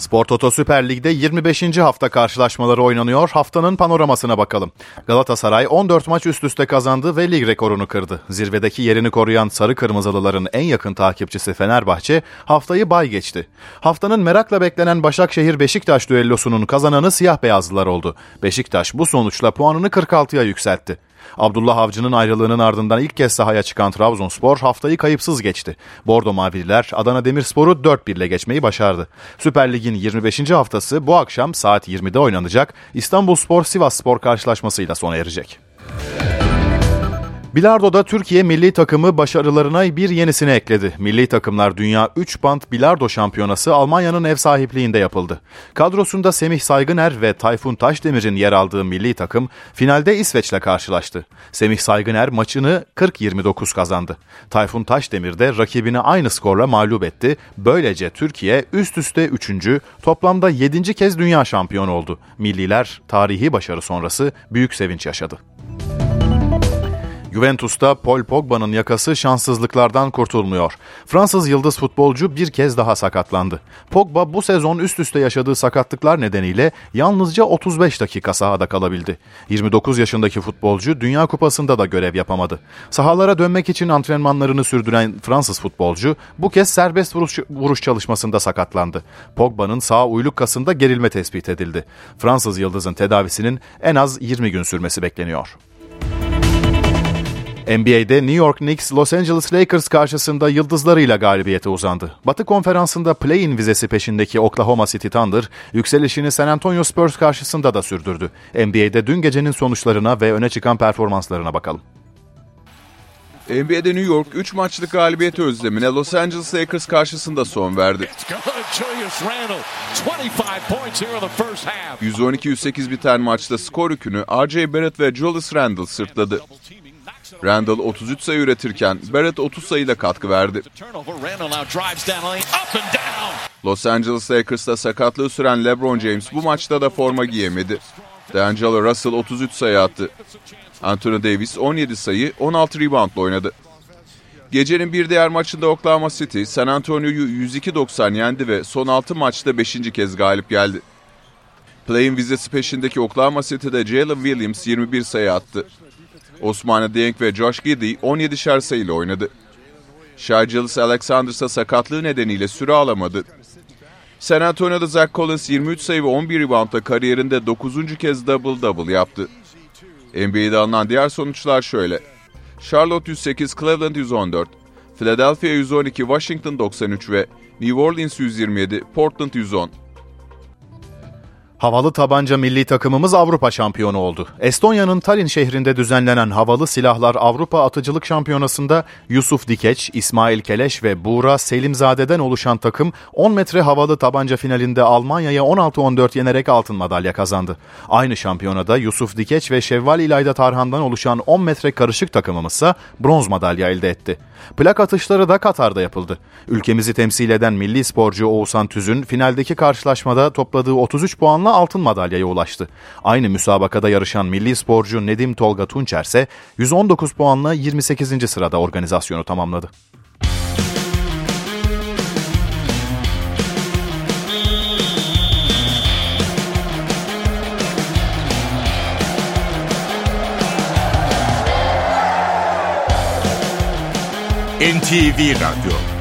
Spor Toto Süper Lig'de 25. hafta karşılaşmaları oynanıyor. Haftanın panoramasına bakalım. Galatasaray 14 maç üst üste kazandı ve lig rekorunu kırdı. Zirvedeki yerini koruyan Sarı Kırmızılıların en yakın takipçisi Fenerbahçe haftayı bay geçti. Haftanın merakla beklenen Başakşehir-Beşiktaş düellosunun kazananı siyah beyazlılar oldu. Beşiktaş bu sonuçla puanını 46'ya yükseltti. Abdullah Avcı'nın ayrılığının ardından ilk kez sahaya çıkan Trabzonspor haftayı kayıpsız geçti. Bordo Mavililer Adana Demirspor'u 4-1 ile geçmeyi başardı. Süper Lig'in 25. haftası bu akşam saat 20'de oynanacak İstanbulspor Sivas Spor karşılaşmasıyla sona erecek. Bilardo'da Türkiye milli takımı başarılarına bir yenisini ekledi. Milli takımlar Dünya 3 band bilardo şampiyonası Almanya'nın ev sahipliğinde yapıldı. Kadrosunda Semih Saygıner ve Tayfun Taşdemir'in yer aldığı milli takım finalde İsveç'le karşılaştı. Semih Saygıner maçını 40-29 kazandı. Tayfun Taşdemir de rakibini aynı skorla mağlup etti. Böylece Türkiye üst üste 3. toplamda 7. kez dünya şampiyonu oldu. Milliler tarihi başarı sonrası büyük sevinç yaşadı. Juventus'ta Paul Pogba'nın yakası şanssızlıklardan kurtulmuyor. Fransız yıldız futbolcu bir kez daha sakatlandı. Pogba bu sezon üst üste yaşadığı sakatlıklar nedeniyle yalnızca 35 dakika sahada kalabildi. 29 yaşındaki futbolcu Dünya Kupası'nda da görev yapamadı. Sahalara dönmek için antrenmanlarını sürdüren Fransız futbolcu bu kez serbest vuruş, vuruş çalışmasında sakatlandı. Pogba'nın sağ uyluk kasında gerilme tespit edildi. Fransız yıldızın tedavisinin en az 20 gün sürmesi bekleniyor. NBA'de New York Knicks Los Angeles Lakers karşısında yıldızlarıyla galibiyete uzandı. Batı konferansında play-in vizesi peşindeki Oklahoma City Thunder yükselişini San Antonio Spurs karşısında da sürdürdü. NBA'de dün gecenin sonuçlarına ve öne çıkan performanslarına bakalım. NBA'de New York 3 maçlık galibiyet özlemine Los Angeles Lakers karşısında son verdi. 112-108 biten maçta skor yükünü R.J. Barrett ve Julius Randle sırtladı. Randall 33 sayı üretirken Barrett 30 sayıyla katkı verdi. Los Angeles Lakers'ta sakatlığı süren LeBron James bu maçta da forma giyemedi. D'Angelo Russell 33 sayı attı. Anthony Davis 17 sayı 16 reboundla oynadı. Gecenin bir diğer maçında Oklahoma City San Antonio'yu 102-90 yendi ve son 6 maçta 5. kez galip geldi. Play'in vizesi peşindeki Oklahoma City'de Jalen Williams 21 sayı attı. Osmane Dieng ve Josh Giddy 17'şer sayıyla oynadı. Gillis Alexander sakatlığı nedeniyle süre alamadı. San Antonio'da Zach Collins 23 sayı ve 11 reboundla kariyerinde 9. kez double-double yaptı. NBA'de alınan diğer sonuçlar şöyle. Charlotte 108, Cleveland 114, Philadelphia 112, Washington 93 ve New Orleans 127, Portland 110. Havalı tabanca milli takımımız Avrupa şampiyonu oldu. Estonya'nın Tallinn şehrinde düzenlenen Havalı Silahlar Avrupa Atıcılık Şampiyonası'nda Yusuf Dikeç, İsmail Keleş ve Buğra Selimzade'den oluşan takım 10 metre havalı tabanca finalinde Almanya'ya 16-14 yenerek altın madalya kazandı. Aynı şampiyonada Yusuf Dikeç ve Şevval İlayda Tarhan'dan oluşan 10 metre karışık takımımızsa bronz madalya elde etti. Plak atışları da Katar'da yapıldı. Ülkemizi temsil eden milli sporcu Oğuzhan Tüzün finaldeki karşılaşmada topladığı 33 puanla altın madalyaya ulaştı. Aynı müsabakada yarışan milli sporcu Nedim Tolga Tunçer ise 119 puanla 28. sırada organizasyonu tamamladı. NTV Radyo